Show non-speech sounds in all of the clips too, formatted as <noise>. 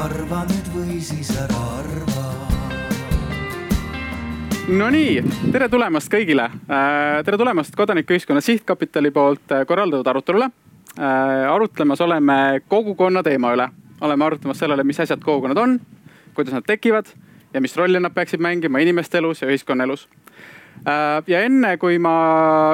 arva nüüd või siis ära arva. Nonii, tere tulemast kõigile. tere tulemast Kodanikuühiskonna Sihtkapitali poolt korraldatud arutelule. arutlemas oleme kogukonna teema üle. oleme arutamas sellele, mis asjad kogukonnad on, kuidas nad tekivad ja mis rolli nad peaksid mängima inimeste elus ja ühiskonnaelus Äh, ja enne kui ma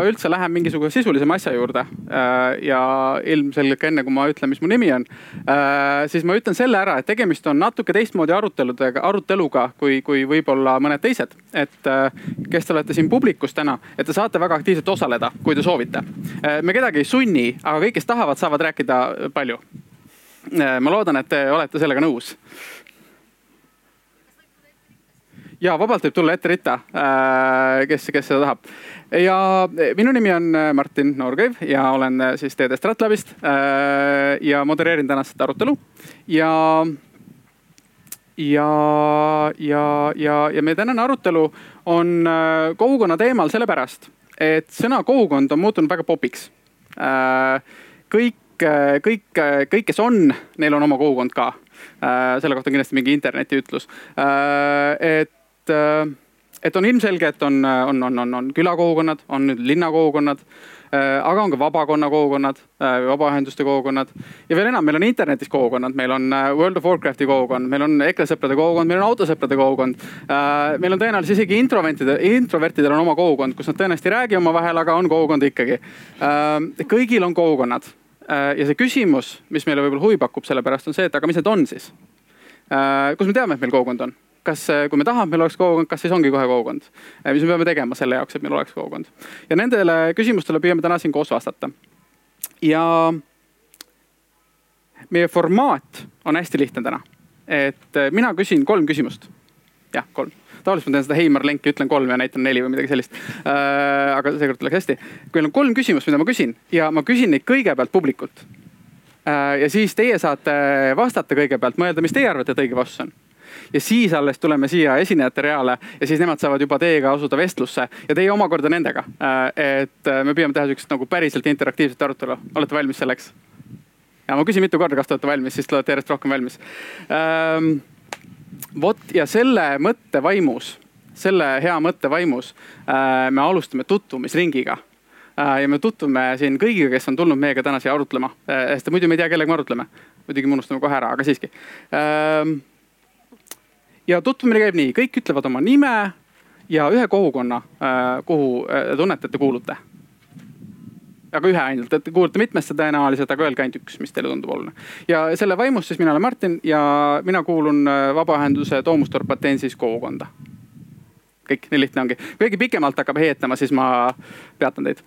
üldse lähen mingisuguse sisulisema asja juurde äh, ja ilmselgelt ka enne, kui ma ütlen, mis mu nimi on, äh, siis ma ütlen selle ära, et tegemist on natuke teistmoodi aruteludega, aruteluga kui, kui võib-olla mõned teised. et kes te olete siin publikus täna, et te saate väga aktiivselt osaleda, kui te soovite. me kedagi ei sunni, aga kõik, kes tahavad, saavad rääkida palju. ma loodan, et te olete sellega nõus ja vabalt võib tulla ette rita, äh, kes, kes seda tahab. ja minu nimi on äh, Martin Noorkõiv ja olen äh, siis TD Stratlabist ja modereerin tänast arutelu ja ja, ja, ja, ja meie tänane arutelu on kogukonna teemal sellepärast, et sõna kogukond on muutunud väga popiks. kõik, kõik, kõik, kes on, neil on oma kogukond ka. selle kohta on kindlasti mingi internetiütlus. et et, äh, et on ilmselge, et on, on, on, on, on külakogukonnad, on nüüd linnakogukonnad äh, aga on ka vabakonna kogukonnad, äh, vabaühenduste kogukonnad ja veel enam, meil on internetis kogukonnad, meil on World of Warcrafti kogukond, meil on EKRE sõprade kogukond, meil on autosõprade kogukond. meil on tõenäoliselt isegi introvertide, introvertidel on oma kogukond, kus nad tõenäoliselt ei räägi omavahel, aga on kogukond ikkagi. kõigil on kogukonnad ja see küsimus, mis meile võib-olla huvi pakub, sellepärast on see, et aga mis need on siis? kus me teame, et meil kogukond on? Kas, äh, kui me tahame, et meil oleks kogukond, kas siis ongi kohe kogukond? Äh, mis me peame tegema selle jaoks, et meil oleks kogukond? ja nendele küsimustele püüame täna siin koos vastata. ja meie formaat on hästi lihtne täna. et äh, mina küsin kolm küsimust. jah, kolm tavaliselt ma teen seda Heimar lenki, ütlen kolm ja näitan neli või midagi sellist aga seekord läks hästi. kui on kolm küsimust, mida ma küsin ja ma küsin neid kõigepealt publikult ja siis teie saate vastata kõigepealt, mõelda, mis teie arvate, et õige vastus on ja siis alles tuleme siia esinejate reale ja siis nemad saavad juba teiega asuda vestlusse ja teie omakorda nendega. Äh, et äh, me püüame teha sihukest nagu päriselt interaktiivset arutelu, olete valmis selleks? ja ma küsin mitu korda, kas te olete valmis, siis te olete järjest rohkem valmis. Ähm, vot ja selle mõtte vaimus, selle hea mõtte vaimus äh, me alustame tutvumisringiga ja me tutvume siin kõigiga, kes on tulnud meiega täna siia arutlema, sest muidu me ei tea, kellega me arutleme. muidugi me unustame kohe ära, aga siiski ähm, ja tutvumine käib nii, kõik ütlevad oma nime ja ühe kogukonna, äh, kuhu äh, tunnete, et te kuulute. aga ühe ainult, et te kuulute mitmesse tõenäoliselt, aga öelge ainult üks, mis teile tundub oluline. ja selle vaimus siis mina olen Martin ja mina kuulun äh, vabaühenduse Toomustorp Atensis kogukonda. kõik, nii lihtne ongi. kui keegi pikemalt hakkab heietama, siis ma peatan teid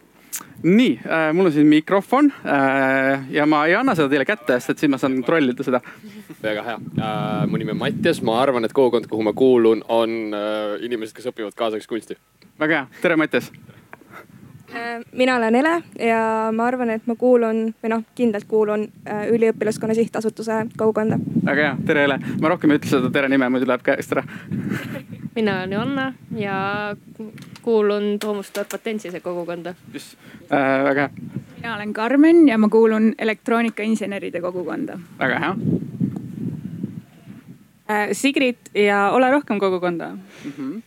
nii äh,, mul on siin mikrofon äh, ja ma ei anna seda teile kätte, sest et siis ma saan kontrollida seda. väga hea äh,, mu nimi on Mattias, ma arvan, et kogukond, kuhu ma kuulun, on äh, inimesed, kes õpivad kaasaegset kunsti. väga hea, tere Mattias mina olen Ele ja ma arvan, et ma kuulun või noh, kindlalt kuulun äh, üliõpilaskonna sihtasutuse kogukonda. väga hea, tere Ele, ma rohkem ei ütle seda tere nime, muidu läheb käest ära <laughs> mina olen Joanna ja kuulun Toomuste Patensise kogukonda. just äh,, väga hea. mina olen Karmen ja ma kuulun elektroonikainseneride kogukonda. väga hea äh,. Sigrid ja Ole rohkem kogukonda mm. -hmm.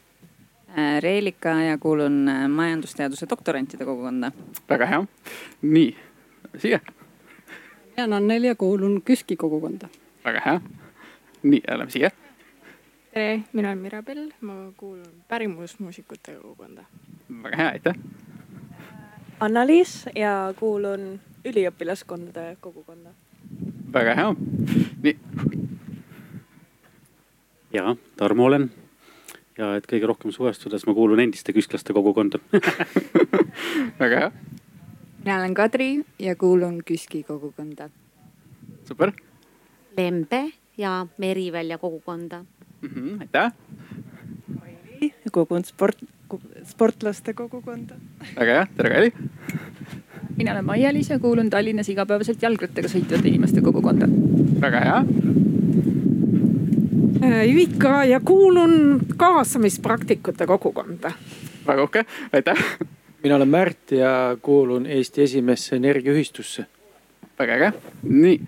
Äh, Reelika ja kuulun äh, majandusteaduse doktorantide kogukonda. väga hea, nii, siia. mina olen Anneli ja kuulun KÜSK-i kogukonda. väga hea, nii, lähme siia tere, mina olen Mirabel, ma kuulun pärimusmuusikute kogukonda. väga hea, aitäh. Anna-Liis ja kuulun üliõpilaskondade kogukonda. väga hea, nii. ja Tarmo olen ja et kõige rohkem suhestudes ma kuulun endiste küsklaste kogukonda <laughs> väga hea. mina olen Kadri ja kuulun KÜSK-i kogukonda. super. Lembe ja Merivälja kogukonda mm. -hmm, aitäh. kogukond sport, sportlaste kogukonda. väga hea, tere Kaili. mina olen Maia-Liis ja kuulun Tallinnas igapäevaselt jalgrattaga sõitvate inimeste kogukonda. väga hea. Ivika äh, ja kuulun kaasamispraktikute kogukonda. väga uhke, aitäh. mina olen Märt ja kuulun Eesti esimesse energiaühistusse. väga äge, nii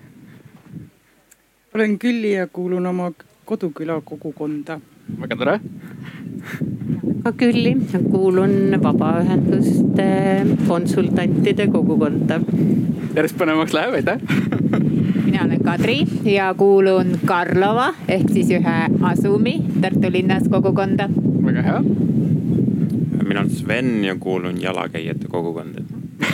olen Külli ja kuulun oma koduküla kogukonda. väga tore. ka Külli, kuulun vabaühenduste konsultantide kogukonda. järjest põnevamaks läheb, aitäh mina olen Kadri ja kuulun Karlova ehk siis ühe asumi Tartu linnas kogukonda. väga hea. mina olen Sven ja kuulun jalakäijate kogukonda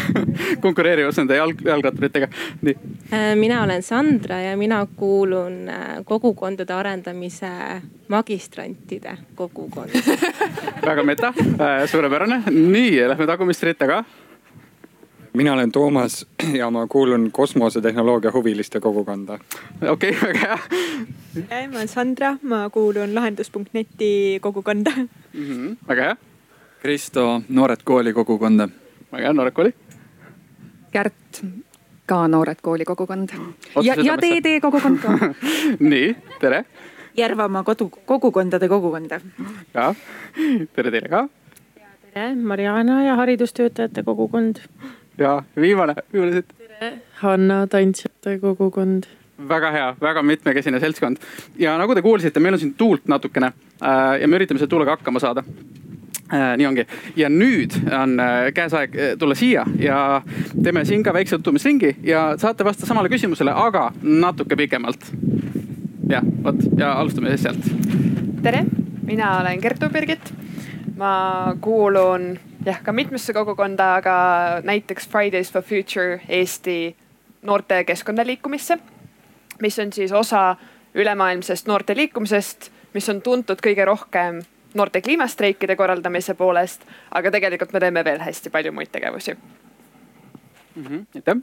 <laughs> konkureerivas nende jalg, jalgratturitega, nii. Äh, mina olen Sandra ja mina kuulun äh, kogukondade arendamise magistrantide kogukonda <laughs> väga meta, suurepärane, nii lähme tagumist ritta ka mina olen Toomas <clears throat> ja ma kuulun kosmosetehnoloogia huviliste kogukonda. okei okay,, väga hea. ma olen Sandra, ma kuulun lahendus.net'i kogukonda mm. -hmm, väga hea. Kristo, Noored Kooli kogukonda. väga hea, Noored Kooli. Kärt, ka Noored Kooli kogukond. ja, ja TD kogukond ka <laughs> nii, tere. Järvamaa kodu, kogukondade kogukonda. ka, tere teile ka. tere, Mariana ja haridustöötajate kogukond ja viimane, viimane siit. tere, Hanna tantsijate kogukond. väga hea, väga mitmekesine seltskond ja nagu te kuulsite, meil on siin tuult natukene äh, ja me üritame selle tuulega hakkama saada äh,. nii ongi ja nüüd on äh, käes aeg tulla siia ja teeme siin ka väikse tutvumisringi ja saate vastata samale küsimusele, aga natuke pikemalt. jah, vot ja alustame siis sealt. tere, mina olen Kertu Birgit. ma kuulun jah, ka mitmesse kogukonda, aga näiteks Fridays for Future Eesti noorte keskkonnaliikumisse, mis on siis osa ülemaailmsest noorte liikumisest, mis on tuntud kõige rohkem noorte kliimastreikide korraldamise poolest, aga tegelikult me teeme veel hästi palju muid tegevusi mm. -hmm. aitäh.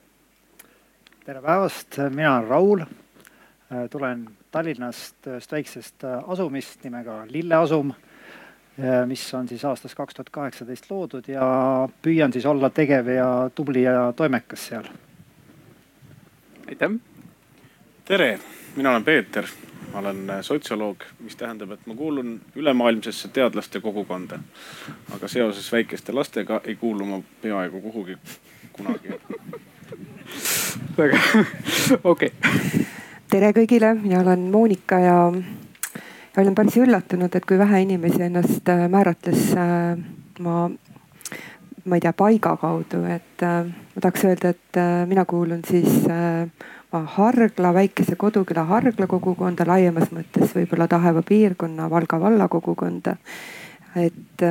tere päevast, mina olen Raul. tulen Tallinnast ühest väiksest asumist nimega Lilleasum mis on siis aastast kaks tuhat kaheksateist loodud ja püüan siis olla tegev ja tubli ja toimekas seal. aitäh. tere, mina olen Peeter, ma olen sotsioloog, mis tähendab, et ma kuulun ülemaailmsesse teadlaste kogukonda. aga seoses väikeste lastega ei kuulu ma peaaegu kuhugi kunagi. väga, <laughs> okei. tere kõigile, mina olen Monika ja ja olin päris üllatunud, et kui vähe inimesi ennast äh, määratles äh, ma, ma ei tea, paiga kaudu, et äh, ma tahaks öelda, et mina kuulun siis Hargla, väikese koduküla Hargla kogukonda laiemas mõttes võib-olla Taheva piirkonna Valga valla kogukonda. et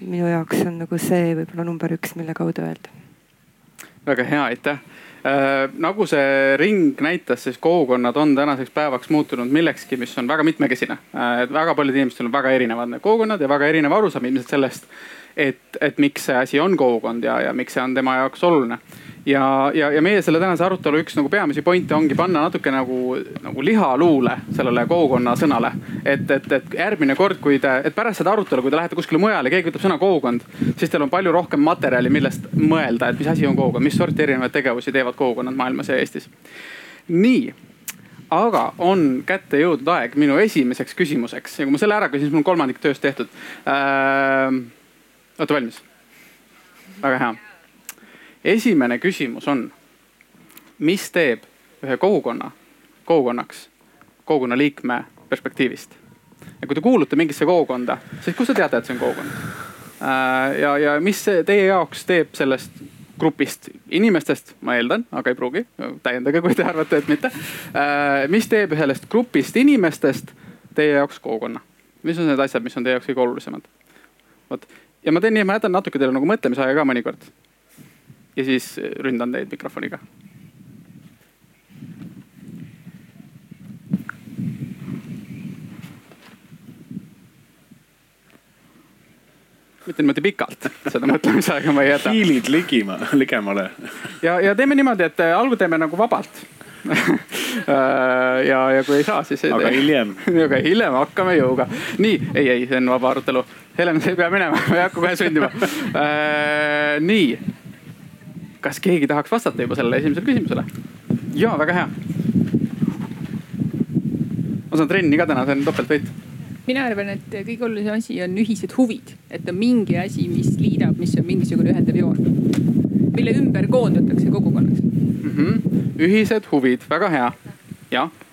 minu jaoks on nagu see võib-olla number üks, mille kaudu öelda. väga hea, aitäh Äh, nagu see ring näitas, siis kogukonnad on tänaseks päevaks muutunud millekski, mis on väga mitmekesine. Äh, et väga paljudel inimestel on väga erinevad need kogukonnad ja väga erinev arusaam ilmselt sellest, et, et miks see asi on kogukond ja, ja miks see on tema jaoks oluline ja, ja, ja meie selle tänase arutelu üks nagu peamisi pointe ongi panna natuke nagu, nagu lihaluule sellele kogukonna sõnale. et, et, et järgmine kord, kui te, et pärast seda arutelu, kui te lähete kuskile mujale, keegi ütleb sõna kogukond, siis teil on palju rohkem materjali, millest mõelda, et mis asi on kogukond, mis sorti erinevaid tegevusi teevad kogukonnad maailmas ja Eestis. nii aga on kätte jõudnud aeg minu esimeseks küsimuseks ja kui ma selle ära küsin, siis mul on kolmandik tööst tehtud äh,. olete valmis? väga hea esimene küsimus on, mis teeb ühe kogukonna kogukonnaks kogukonna liikme perspektiivist? ja kui te kuulute mingisse kogukonda, siis kust te teate, et see on kogukond? Äh, ja, ja mis teie jaoks teeb sellest grupist inimestest, ma eeldan, aga ei pruugi, täiendage, kui te arvate, et mitte. Äh, mis teeb ühest grupist inimestest teie jaoks kogukonna? mis on need asjad, mis on teie jaoks kõige olulisemad? vot ja ma teen nii, ma jätan natuke teile nagu mõtlemisaega ka mõnikord ja siis ründan teid mikrofoniga. mitte niimoodi pikalt, seda mõtlemisaega ma ei jäta. hiilid ligima, ligemale. ja, ja teeme niimoodi, et äh, algul teeme nagu vabalt <laughs> ja, ja kui ei saa, siis ei tee. aga hiljem. <laughs> aga hiljem hakkame jõuga. nii, ei, ei, see on vaba arutelu. Helen, sa ei pea minema, ma ei hakka kohe sundima. nii kas keegi tahaks vastata juba sellele esimesele küsimusele? ja väga hea. ma saan trenni ka täna, see on topeltvõit. mina arvan, et kõige olulisem asi on ühised huvid, et on mingi asi, mis liidab, mis on mingisugune ühendav joon, mille ümber koondatakse kogukonnaks mm. -hmm. ühised huvid, väga hea.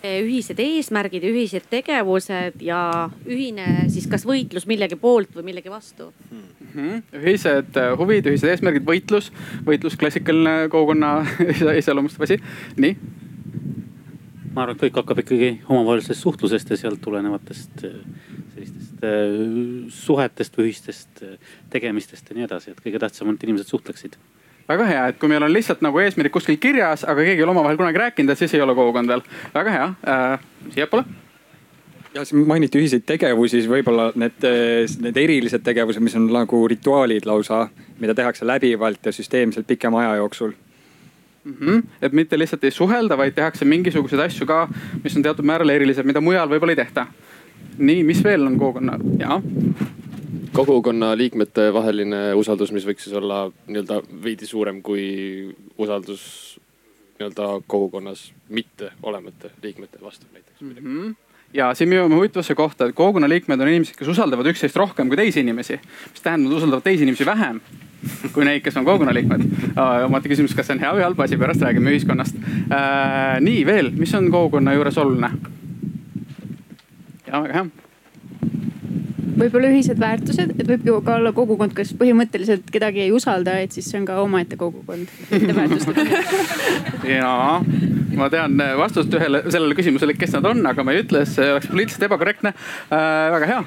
Ühised eesmärgid, ühised tegevused ja ühine siis kas võitlus millegi poolt või millegi vastu mm. -hmm. ühised äh, huvid, ühised eesmärgid, võitlus, võitlus klassikaline kogukonna <laughs> iseloomustav asi, nii. ma arvan, et kõik hakkab ikkagi omavahelisest suhtlusest ja sealt tulenevatest äh, sellistest äh, suhetest või ühistest tegemistest ja nii edasi, et kõige tähtsam on, et inimesed suhtleksid väga hea, et kui meil on lihtsalt nagu eesmärk kuskil kirjas, aga keegi ei ole omavahel kunagi rääkinud, et siis ei ole kogukond veel. väga hea äh,, siiapoole ja siin mainiti ühiseid tegevusi, siis võib-olla need, need erilised tegevused, mis on nagu rituaalid lausa, mida tehakse läbivalt ja süsteemselt pikema aja jooksul mm. -hmm. et mitte lihtsalt ei suhelda, vaid tehakse mingisuguseid asju ka, mis on teatud määral erilised, mida mujal võib-olla ei tehta. nii, mis veel on kogukonna, jaa kogukonna liikmete vaheline usaldus, mis võiks siis olla nii-öelda veidi suurem kui usaldus nii-öelda kogukonnas mitte olemata liikmete vastu näiteks mm. -hmm ja siin me jõuame huvitavasse kohta, et kogukonna liikmed on inimesed, kes usaldavad üksteist rohkem kui teisi inimesi. mis tähendab, nad usaldavad teisi inimesi vähem kui neid, kes on kogukonna liikmed. omaette küsimus, kas see on hea või halb asi, pärast räägime ühiskonnast nii veel, mis on kogukonna juures oluline? ja väga hea võib-olla ühised väärtused, et võib ju ka olla kogukond, kes põhimõtteliselt kedagi ei usalda, et siis see on ka omaette kogukond, mitte <laughs> väärtustega. ja ma tean vastust ühele sellele küsimusele, kes nad on, aga ma ei ütle, see oleks poliitiliselt ebakorrektne äh,. väga hea.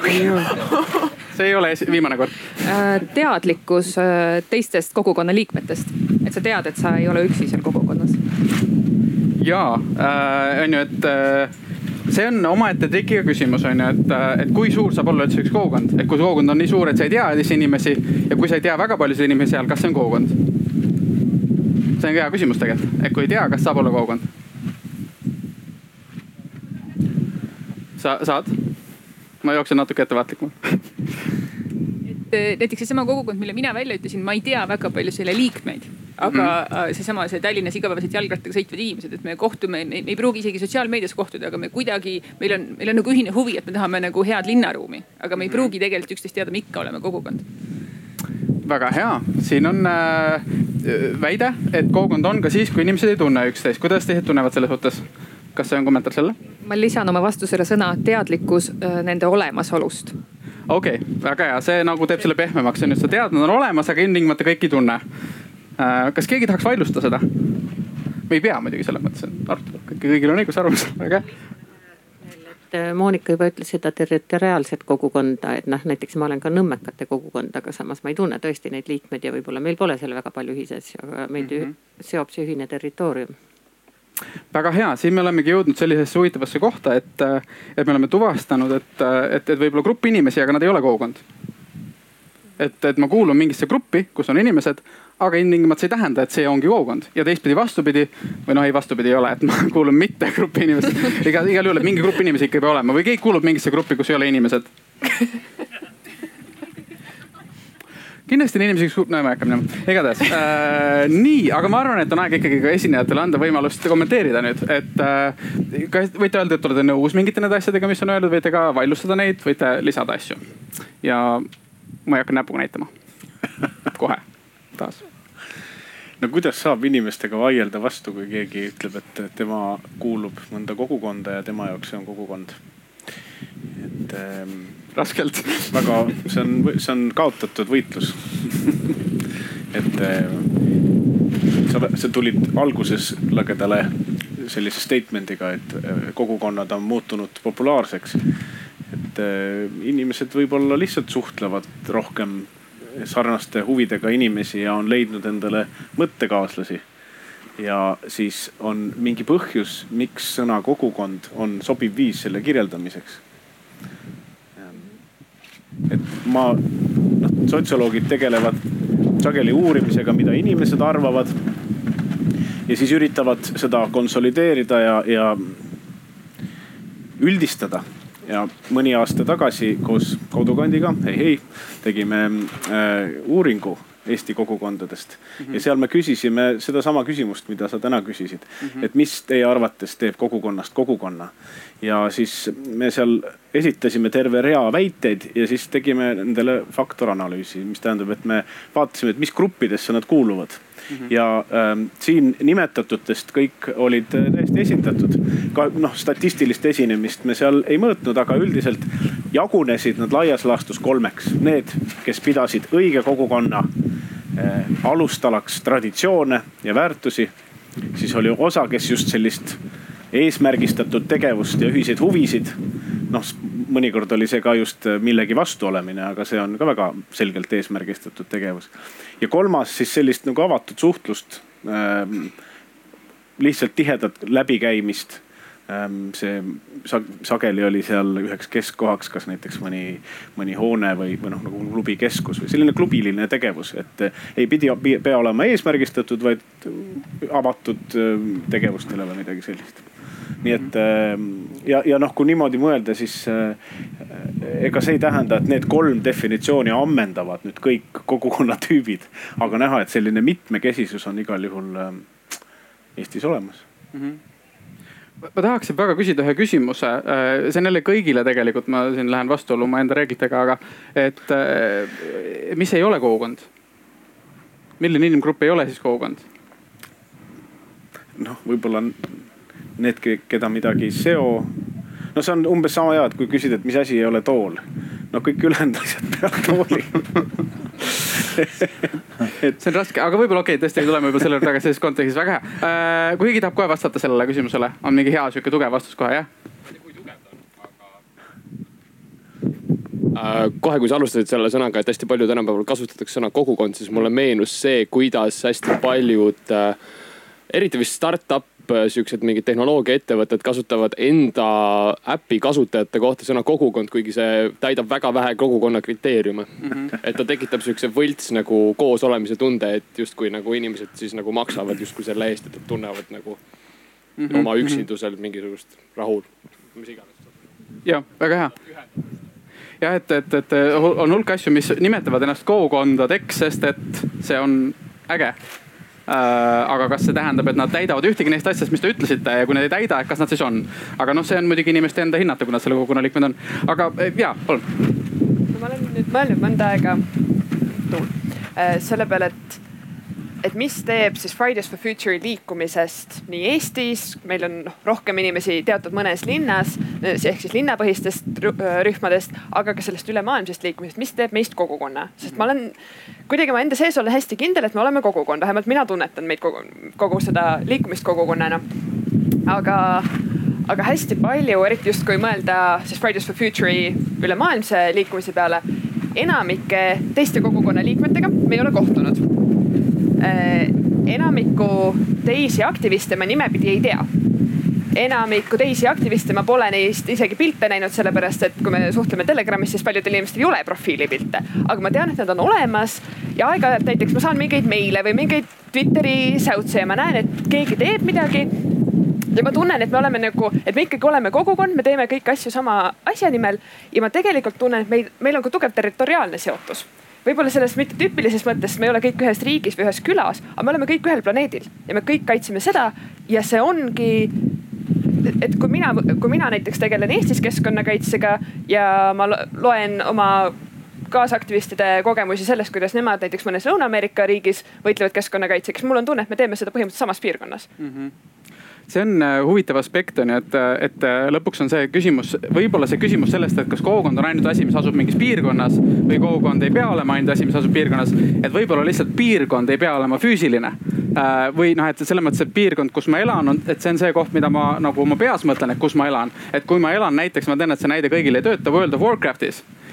<laughs> see ei ole viimane kord. Äh, teadlikkus äh, teistest kogukonna liikmetest, et sa tead, et sa ei ole üksi seal kogukonnas jaa äh,, on ju, et äh, see on omaette trikiga küsimus on ju, et, äh, et kui suur saab olla üldse üks kogukond, et kui kogukond on nii suur, et sa ei tea teisi inimesi ja kui sa ei tea väga paljusid inimesi seal, kas see on kogukond? see on hea küsimus tegelikult, et kui ei tea, kas saab olla kogukond? sa saad? ma jooksen natuke ettevaatlikumalt et äh, näiteks seesama kogukond, mille mina välja ütlesin, ma ei tea väga palju selle liikmeid aga mm -hmm. seesama, see Tallinnas igapäevaselt jalgrattaga sõitvad inimesed, et me kohtume, me ei pruugi isegi sotsiaalmeedias kohtuda, aga me kuidagi, meil on, meil on nagu ühine huvi, et me tahame nagu head linnaruumi, aga me ei mhm. pruugi tegelikult üksteist teada, me ikka oleme kogukond väga hea, siin on äh, väide, et kogukond on ka siis, kui inimesed ei tunne üksteist. kuidas teised tunnevad selles suhtes? kas see on kommentaar selle? ma lisan oma vastusele sõna teadlikkus äh, nende olemasolust. okei okay,, väga hea, see nagu teeb selle pehmemaks, on ju, sa tead, nad on olemas, aga ilmtingimata kõik ei tunne. Äh, kas keegi tahaks vaidlustada seda? me ei pea muidugi selles mõttes arutada, kõigil on õigus arvamusele, väga hea et äh, Monika juba ütles seda territoriaalset kogukonda, et noh, näiteks ma olen ka nõmmekate kogukond, aga samas ma ei tunne tõesti neid liikmeid ja võib-olla meil pole seal väga palju ühises, aga meid mm -hmm. seob see ühine territoorium väga hea, siin me olemegi jõudnud sellisesse huvitavasse kohta, et, äh, et me oleme tuvastanud, et, et, et võib-olla grupp inimesi, aga nad ei ole kogukond. et, et ma kuulun mingisse gruppi, kus on inimesed, aga ilmtingimata see ei tähenda, et see ongi kogukond ja teistpidi vastupidi või noh, ei vastupidi ei ole, et ma <laughs> kuulun mitte gruppi inimesi. igal, igal juhul, et mingi grupp inimesi ikka peab olema või keegi kuulub mingisse gruppi, kus ei ole inimesed kindlasti on inimesi, kes, no ma ei hakka minema, igatahes äh,. nii, aga ma arvan, et on aeg ikkagi ka esinejatele anda võimalust kommenteerida nüüd, et äh, kas võite öelda, et olete nõus mingite nende asjadega, mis on öeldud, võite ka vaidlustada neid, võite lisada asju. ja ma ei hakka näpuga näitama. kohe, taas no kuidas saab inimestega vaielda vastu, kui keegi ütleb, et tema kuulub mõnda kogukonda ja tema jaoks see on kogukond? et ähm, raskelt. väga, see on, see on kaotatud võitlus <laughs> et äh, sa, sa tulid alguses lagedale sellise statement'iga, et äh, kogukonnad on muutunud populaarseks. et äh, inimesed võib-olla lihtsalt suhtlevad rohkem sarnaste huvidega inimesi ja on leidnud endale mõttekaaslasi. ja siis on mingi põhjus, miks sõna kogukond on sobiv viis selle kirjeldamiseks. et ma, noh, sotsioloogid tegelevad sageli uurimisega, mida inimesed arvavad. ja siis üritavad seda konsolideerida ja, ja üldistada ja mõni aasta tagasi koos kodukandiga, hei, hei, tegime äh, uuringu Eesti kogukondadest mm. -hmm. ja seal me küsisime sedasama küsimust, mida sa täna küsisid mm. -hmm. et mis teie arvates teeb kogukonnast kogukonna. ja siis me seal esitasime terve rea väiteid ja siis tegime nendele faktoranalüüsi, mis tähendab, et me vaatasime, et mis gruppidesse nad kuuluvad Mm -hmm. ja ähm, siin nimetatutest kõik olid täiesti esindatud. ka noh, statistilist esinemist me seal ei mõõtnud, aga üldiselt jagunesid nad laias laastus kolmeks. Need, kes pidasid õige kogukonna äh, alustalaks traditsioone ja väärtusi. siis oli osa, kes just sellist eesmärgistatud tegevust ja ühiseid huvisid. noh, mõnikord oli see ka just millegi vastu olemine, aga see on ka väga selgelt eesmärgistatud tegevus. ja kolmas siis sellist nagu avatud suhtlust ähm,. lihtsalt tihedat läbikäimist ähm,. see sageli oli seal üheks keskkohaks, kas näiteks mõni, mõni hoone või, või noh nagu klubikeskus või selline klubiline tegevus, et ei pidi, pea olema eesmärgistatud, vaid avatud ähm, tegevustele või midagi sellist nii et ähm, ja, ja noh, kui niimoodi mõelda, siis äh, ega see ei tähenda, et need kolm definitsiooni ammendavad nüüd kõik kogukonnatüübid. aga näha, et selline mitmekesisus on igal juhul ähm, Eestis olemas mm. -hmm ma tahaksin väga küsida ühe küsimuse, äh, see on jälle kõigile tegelikult, ma siin lähen vastuollu omaenda reeglitega, aga et äh, mis ei ole kogukond? milline inimgrupp ei ole siis kogukond? noh, võib-olla need, keda midagi ei seo. no see on umbes sama hea, et kui küsida, et mis asi ei ole tool. no kõik ülejäänud asjad peavad tooli et <laughs> see on raske, aga võib-olla okei okay,, tõesti tuleme juba selle juurde tagasi selles kontekstis, väga hea äh,. kui keegi tahab kohe vastata sellele küsimusele, on mingi hea sihuke tugev vastus kohe, jah? Äh, kohe, kui sa alustasid selle sõnaga, et hästi palju tänapäeval kasutatakse sõna kogukond, siis mulle meenus see, kuidas hästi paljud äh, eriti vist startup siuksed mingid tehnoloogiaettevõtted kasutavad enda äpi kasutajate kohta sõna kogukond, kuigi see täidab väga vähe kogukonna kriteeriume mm. -hmm. et ta tekitab siukse võlts nagu koosolemise tunde, et justkui nagu inimesed siis nagu maksavad justkui selle eest, et nad tunnevad nagu mm -hmm. oma üksindusel mingisugust rahu, mis iganes. jah, väga hea jah, et, et, et on hulk asju, mis nimetavad ennast kogukondadeks, sest et see on äge Äh, aga kas see tähendab, et nad täidavad ühtegi neist asjadest, mis te ütlesite ja kui nad ei täida, et kas nad siis on? aga noh, see on muidugi inimeste enda hinnata, kui nad selle kogukonna liikmed on. aga eh, ja, palun. ma olen nüüd mõelnud mõnda aega äh, selle peale, et et mis teeb siis Fridays for Future'i liikumisest nii Eestis, meil on noh rohkem inimesi teatud mõnes linnas ehk siis linnapõhistest rühmadest, aga ka sellest ülemaailmsest liikumisest, mis teeb meist kogukonna, sest ma olen kuidagi oma enda sees olen hästi kindel, et me oleme kogukond, vähemalt mina tunnetan meid kogu, kogu seda liikumist kogukonnana. aga, aga hästi palju, eriti just kui mõelda siis Fridays for Future'i ülemaailmse liikumise peale enamike teiste kogukonna liikmetega me ei ole kohtunud Äh, enamikku teisi aktiviste ma nimepidi ei tea enamikku teisi aktiviste ma pole neist isegi pilte näinud, sellepärast et kui me suhtleme Telegramis, siis paljudel inimestel ei ole profiilipilte. aga ma tean, et nad on olemas ja aeg-ajalt näiteks ma saan mingeid meile või mingeid Twitteri säutse ja ma näen, et keegi teeb midagi. ja ma tunnen, et me oleme nagu, et me ikkagi oleme kogukond, me teeme kõiki asju sama asja nimel ja ma tegelikult tunnen, et meil, meil on ka tugev territoriaalne seotus võib-olla selles mitte tüüpilises mõttes, me ei ole kõik ühes riigis või ühes külas, aga me oleme kõik ühel planeedil ja me kõik kaitseme seda ja see ongi et kui mina, kui mina näiteks tegelen Eestis keskkonnakaitsega ja ma loen oma kaasaktivistide kogemusi sellest, kuidas nemad näiteks mõnes Lõuna-Ameerika riigis võitlevad keskkonnakaitseks, mul on tunne, et me teeme seda põhimõtteliselt samas piirkonnas mm. -hmm see on äh, huvitav aspekt on ju, et, et äh, lõpuks on see küsimus, võib-olla see küsimus sellest, et kas kogukond on ainult asi, mis asub mingis piirkonnas või kogukond ei pea olema ainult asi, mis asub piirkonnas. et võib-olla lihtsalt piirkond ei pea olema füüsiline. Äh, või noh, et selles mõttes, et piirkond, kus ma elan, on, et see on see koht, mida ma nagu oma peas mõtlen, et kus ma elan. et kui ma elan näiteks, ma tean, et see näide kõigile ei tööta World of Warcraftis Äh,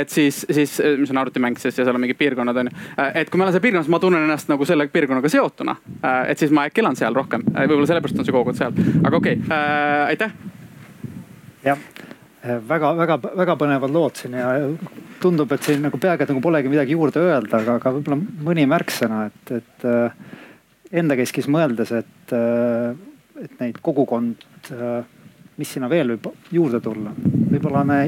et siis, siis, mis on arvutimäng siis ja seal on mingid piirkonnad on ju. Äh, et kui ma elan seal piirkonnas, ma tunnen ennast nagu selle piirkonnaga seotuna. Äh, et siis ma äkki elan seal rohkem, võib-olla sellepärast on see kogukond seal, aga okei okay. äh,, aitäh. jah, väga-väga-väga põnevad lood siin ja tundub, et siin nagu peaaegu et nagu polegi midagi juurde öelda, aga, aga võib-olla mõni märksõna, et, et enda keskis mõeldes, et, et neid kogukond, mis sinna veel võib juurde tulla võib-olla me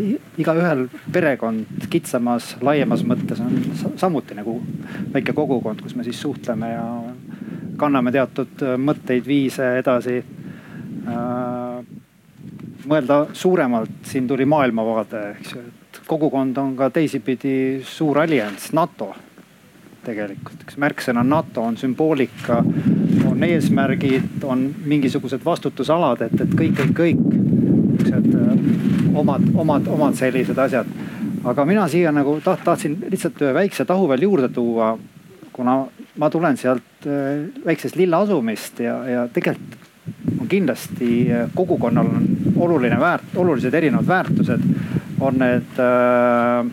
igaühel perekond kitsamas, laiemas mõttes on samuti nagu väike kogukond, kus me siis suhtleme ja kanname teatud mõtteid, viise edasi. mõelda suuremalt, siin tuli maailmavaade, eks ju, et kogukond on ka teisipidi suur allianss, NATO tegelikult, eks märksõna NATO on sümboolika, on eesmärgid, on mingisugused vastutusalad, et, et kõik, kõik, kõik siuksed äh, omad, omad, omad sellised asjad. aga mina siia nagu taht, tahtsin lihtsalt ühe väikse tahu veel juurde tuua, kuna ma tulen sealt äh, väiksest lilla asumist ja, ja tegelikult on kindlasti äh, kogukonnal on oluline väärt, olulised erinevad väärtused. on need äh,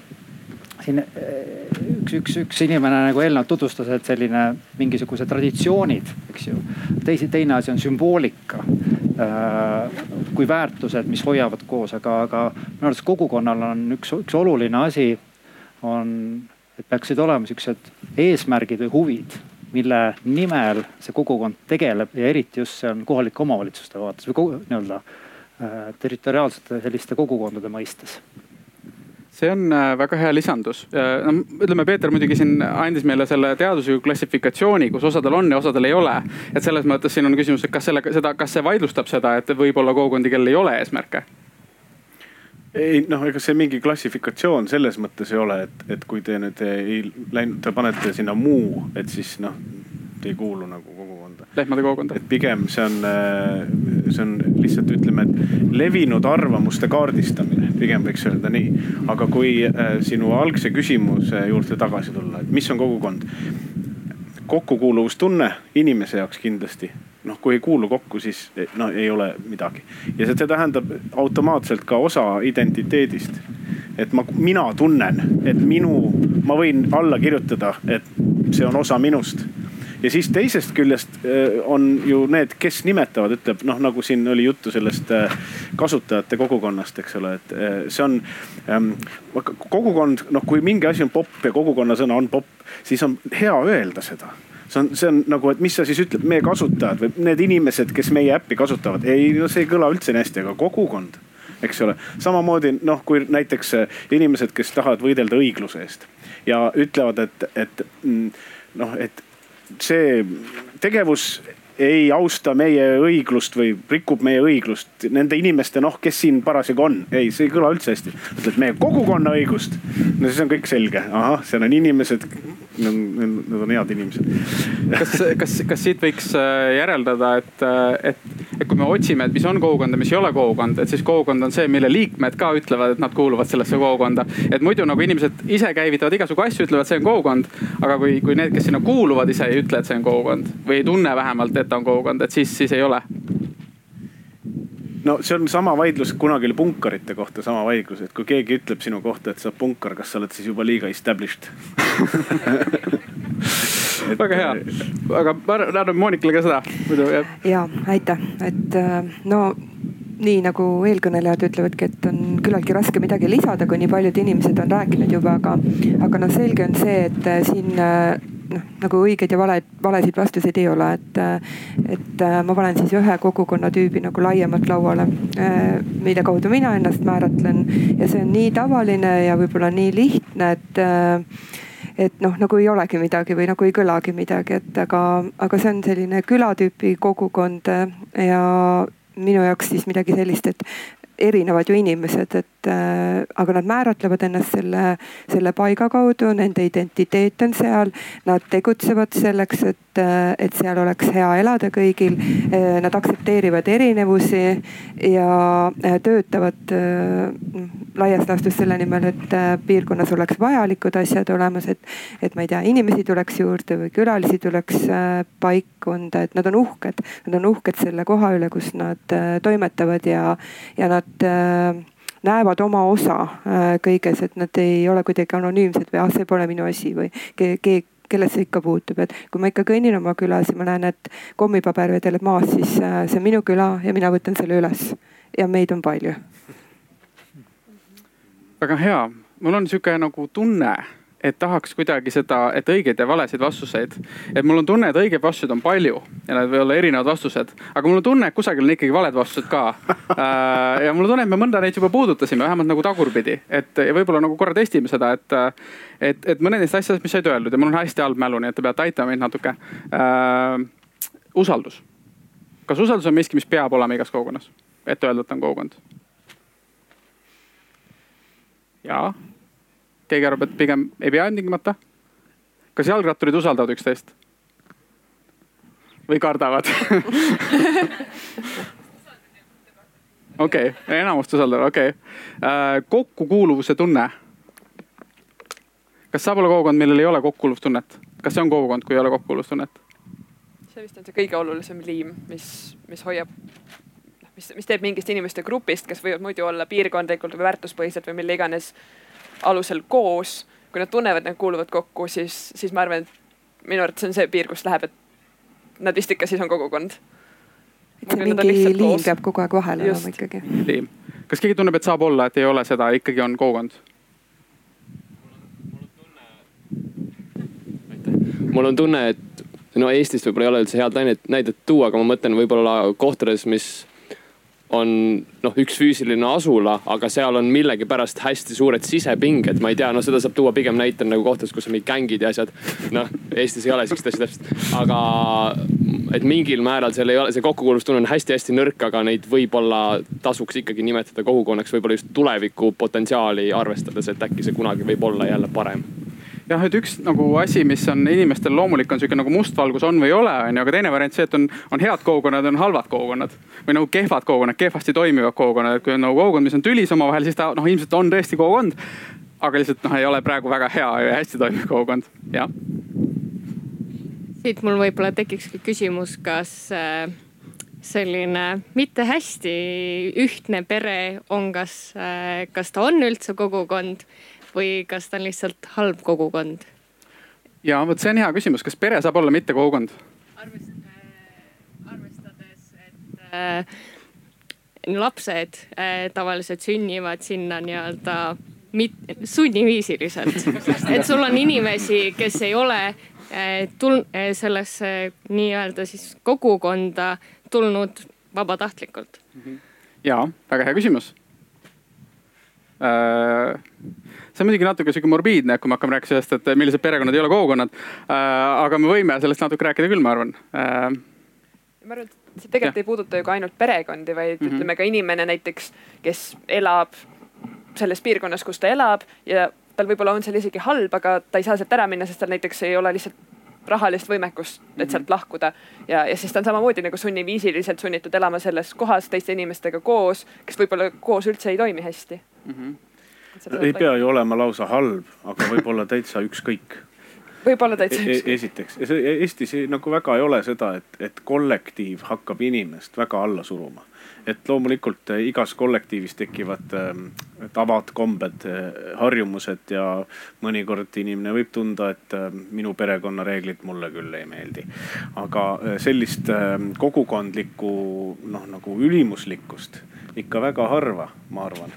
siin üks, üks, üks inimene nagu eelnevalt tutvustas, et selline mingisugused traditsioonid, eks ju. teisi, teine asi on sümboolika äh, kui väärtused, mis hoiavad koos, aga, aga minu arvates kogukonnal on üks, üks oluline asi on, et peaksid olema siuksed eesmärgid või huvid, mille nimel see kogukond tegeleb ja eriti just see on kohalike omavalitsuste vaates või nii-öelda äh, territoriaalsete selliste kogukondade mõistes see on äh, väga hea lisandus. no ütleme, Peeter muidugi siin andis meile selle teadusliku klassifikatsiooni, kus osadel on ja osadel ei ole. et selles mõttes siin on küsimus, et kas sellega, seda, kas see vaidlustab seda, et võib olla kogukondi, kellel ei ole eesmärke? ei noh, ega see mingi klassifikatsioon selles mõttes ei ole, et, et kui te nüüd ei läinud, te panete sinna muu, et siis noh, te ei kuulu nagu kogukonda. lehmade kogukonda. et pigem see on, äh, see on lihtsalt ütleme, et levinud arvamuste kaardistamine, pigem võiks öelda nii. aga kui äh, sinu algse küsimuse juurde tagasi tulla, et mis on kogukond? kokkukuuluvustunne inimese jaoks kindlasti noh, kui ei kuulu kokku, siis no ei ole midagi. ja see, see tähendab automaatselt ka osa identiteedist. et ma, mina tunnen, et minu, ma võin alla kirjutada, et see on osa minust ja siis teisest küljest äh, on ju need, kes nimetavad, ütleb noh, nagu siin oli juttu sellest äh, kasutajate kogukonnast, eks ole, et äh, see on ähm, kogukond, noh, kui mingi asi on popp ja kogukonna sõna on popp, siis on hea öelda seda see on, see on nagu, et mis sa siis ütled, meie kasutajad või need inimesed, kes meie äppi kasutavad, ei no see ei kõla üldse nii hästi, aga kogukond eks ole. samamoodi noh, kui näiteks inimesed, kes tahavad võidelda õigluse eest ja ütlevad, et, et mm, noh, et see tegevus ei austa meie õiglust või rikub meie õiglust nende inimeste, noh, kes siin parasjagu on. ei, see ei kõla üldse hästi. ütled meie kogukonna õigust. no siis on kõik selge, ahah, seal on inimesed, nad on head inimesed. kas, kas, kas siit võiks äh, järeldada, et, äh, et, et kui me otsime, et mis on kogukond ja mis ei ole kogukond, et siis kogukond on see, mille liikmed ka ütlevad, et nad kuuluvad sellesse kogukonda. et muidu nagu inimesed ise käivitavad igasugu asju, ütlevad, see on kogukond. aga kui, kui need, kes sinna kuuluvad, ise ei ütle, et see on kogukond või ei tunne vähemalt, et ta on kogukond, et siis, siis ei ole no see on sama vaidlus, kunagi oli punkarite kohta sama vaidlus, et kui keegi ütleb sinu kohta, et sa oled punkar, kas sa oled siis juba liiga established? <laughs> Et... väga hea, aga ma annan Monikale ka seda muidu jah. ja aitäh, et äh, no nii nagu eelkõnelejad ütlevadki, et on küllaltki raske midagi lisada, kui nii paljud inimesed on rääkinud juba, aga, aga noh, selge on see, et äh, siin äh, noh, nagu õigeid ja valed, valesid vastuseid ei ole, et, et äh, ma panen siis ühe kogukonnatüübi nagu laiemalt lauale, äh, mille kaudu mina ennast määratlen. Ja see on nii tavaline ja võib-olla nii lihtne, et äh, et noh, nagu ei olegi midagi või nagu ei kõlagi midagi, et aga, aga see on selline külatüüpi kogukond ja minu jaoks siis midagi sellist, et erinevad ju inimesed, et äh, aga nad määratlevad ennast selle, selle paiga kaudu, nende identiteet on seal. Nad tegutsevad selleks, et, äh, et seal oleks hea elada kõigil. Äh, nad aktsepteerivad erinevusi ja äh, töötavad äh, laias laastus selle nimel, et äh, piirkonnas oleks vajalikud asjad olemas, et, et ma ei tea, inimesi tuleks juurde või külalisi tuleks paikkonda, et nad on uhked. Nad on uhked selle koha üle, kus nad toimetavad ja, ja nad nad äh, näevad oma osa äh, kõiges, et nad ei ole kuidagi anonüümsed või ah, see pole minu asi või keegi kellest see ikka puutub, et kui ma ikka kõnnin oma külas ja ma näen, et kommipaber vedeleb maas, siis äh, see on minu küla ja mina võtan selle üles. Ja meid on palju. väga hea, mul on sihuke nagu tunne, et tahaks kuidagi seda, et õigeid ja valesid vastuseid. et mul on tunne, et õigeid vastuseid on palju ja need võivad olla erinevad vastused, aga mul on tunne, et kusagil on ikkagi valed vastused ka. <laughs> Äh, ja mul on tunne, et me mõnda neid juba puudutasime, vähemalt nagu tagurpidi, et võib-olla nagu korra testime seda, et, et, et mõned neist asjadest, mis said öeldud ja mul on hästi halb mälu, nii et te peate aitama mind natuke äh,. usaldus. kas usaldus on miski, mis peab olema igas kogukonnas, et öelda, et on kogukond? jaa keegi arvab, et pigem ei pea ilmtingimata. kas jalgratturid usaldavad üksteist? või kardavad? <laughs> okei enamust usaldavad, okei okay. äh,. kokkukuuluvuse tunne. kas saab olla kogukond, millel ei ole kokkukuuluvustunnet? kas see on kogukond, kui ei ole kokkukuuluvustunnet? see vist on see kõige olulisem liim, mis, mis hoiab mis, mis teeb mingist inimeste grupist, kes võivad muidu olla piirkondlikult või väärtuspõhiselt või mille iganes alusel koos, kui nad tunnevad, et nad kuuluvad kokku, siis, siis ma arvan, et minu arvates see on see piir, kus läheb, et nad vist ikka siis on kogukond. et see mingi liim peab kogu aeg vahel olema ikkagi. liim. kas keegi tunneb, et saab olla, et ei ole seda, ikkagi on kogukond? mul on tunne, et no Eestist võib-olla ei ole üldse head näidet, näidet tuua, aga ma mõtlen võib-olla kohtades, mis on noh, üks füüsiline asula, aga seal on millegipärast hästi suured sisepinged, ma ei tea, no seda saab tuua pigem näitena nagu kohtades, kus on mingid gängid ja asjad. noh, Eestis ei ole siukest asja täpselt, aga et mingil määral seal ei ole, see kokkukuuluvustunne on hästi-hästi nõrk, aga neid võib-olla tasuks ikkagi nimetada kogukonnaks, võib-olla just tuleviku potentsiaali arvestades, et äkki see kunagi võib olla jälle parem jah, et üks nagu asi, mis on inimestel loomulik, on sihuke nagu mustvalgus on või ei ole, onju, aga teine variant see, et on, on head kogukonnad, on halvad kogukonnad. või nagu kehvad kogukonnad, kehvasti toimivad kogukonnad, et kui on nagu kogukond, mis on tülis omavahel, siis ta noh, ilmselt on tõesti kogukond. aga lihtsalt noh, ei ole praegu väga hea ja hästi toimiv kogukond, jah. siit mul võib-olla tekikski küsimus, kas äh, selline mitte hästi ühtne pere on, kas, äh, kas ta on üldse kogukond või kas ta on lihtsalt halb kogukond? ja vot see on hea küsimus, kas pere saab olla mitte kogukond? arvestades, et äh, lapsed äh, tavaliselt sünnivad sinna nii-öelda sunniviisiliselt. <laughs> et sul on inimesi, kes ei ole äh, tul- äh,, sellesse nii-öelda siis kogukonda tulnud vabatahtlikult. ja väga hea küsimus äh, see on muidugi natuke sihuke morbiidne, kui me hakkame rääkima sellest, et millised perekonnad ei ole kogukonnad äh,. aga me võime sellest natuke rääkida küll, ma arvan äh,. ma arvan, et see tegelikult ja. ei puuduta ju ka ainult perekondi, vaid mm -hmm. ütleme ka inimene näiteks, kes elab selles piirkonnas, kus ta elab ja tal võib-olla on seal isegi halb, aga ta ei saa sealt ära minna, sest tal näiteks ei ole lihtsalt rahalist võimekust, et mhm. sealt lahkuda. ja, ja siis ta on samamoodi nagu sunniviisiliselt sunnitud elama selles kohas teiste inimestega koos, kes võib-olla koos üldse ei toimi hästi mm. -hmm ei pea ju olema lausa halb, aga võib-olla täitsa ükskõik võib-olla täitsa e-, ükskõik. esiteks, Eestis nagu väga ei ole seda, et, et kollektiiv hakkab inimest väga alla suruma. et loomulikult eh, igas kollektiivis tekivad äh, tavad, kombed äh,, harjumused ja mõnikord inimene võib tunda, et minu perekonnareeglid mulle küll ei meeldi. aga sellist kogukondlikku noh, nagu ülimuslikkust ikka väga harva, ma arvan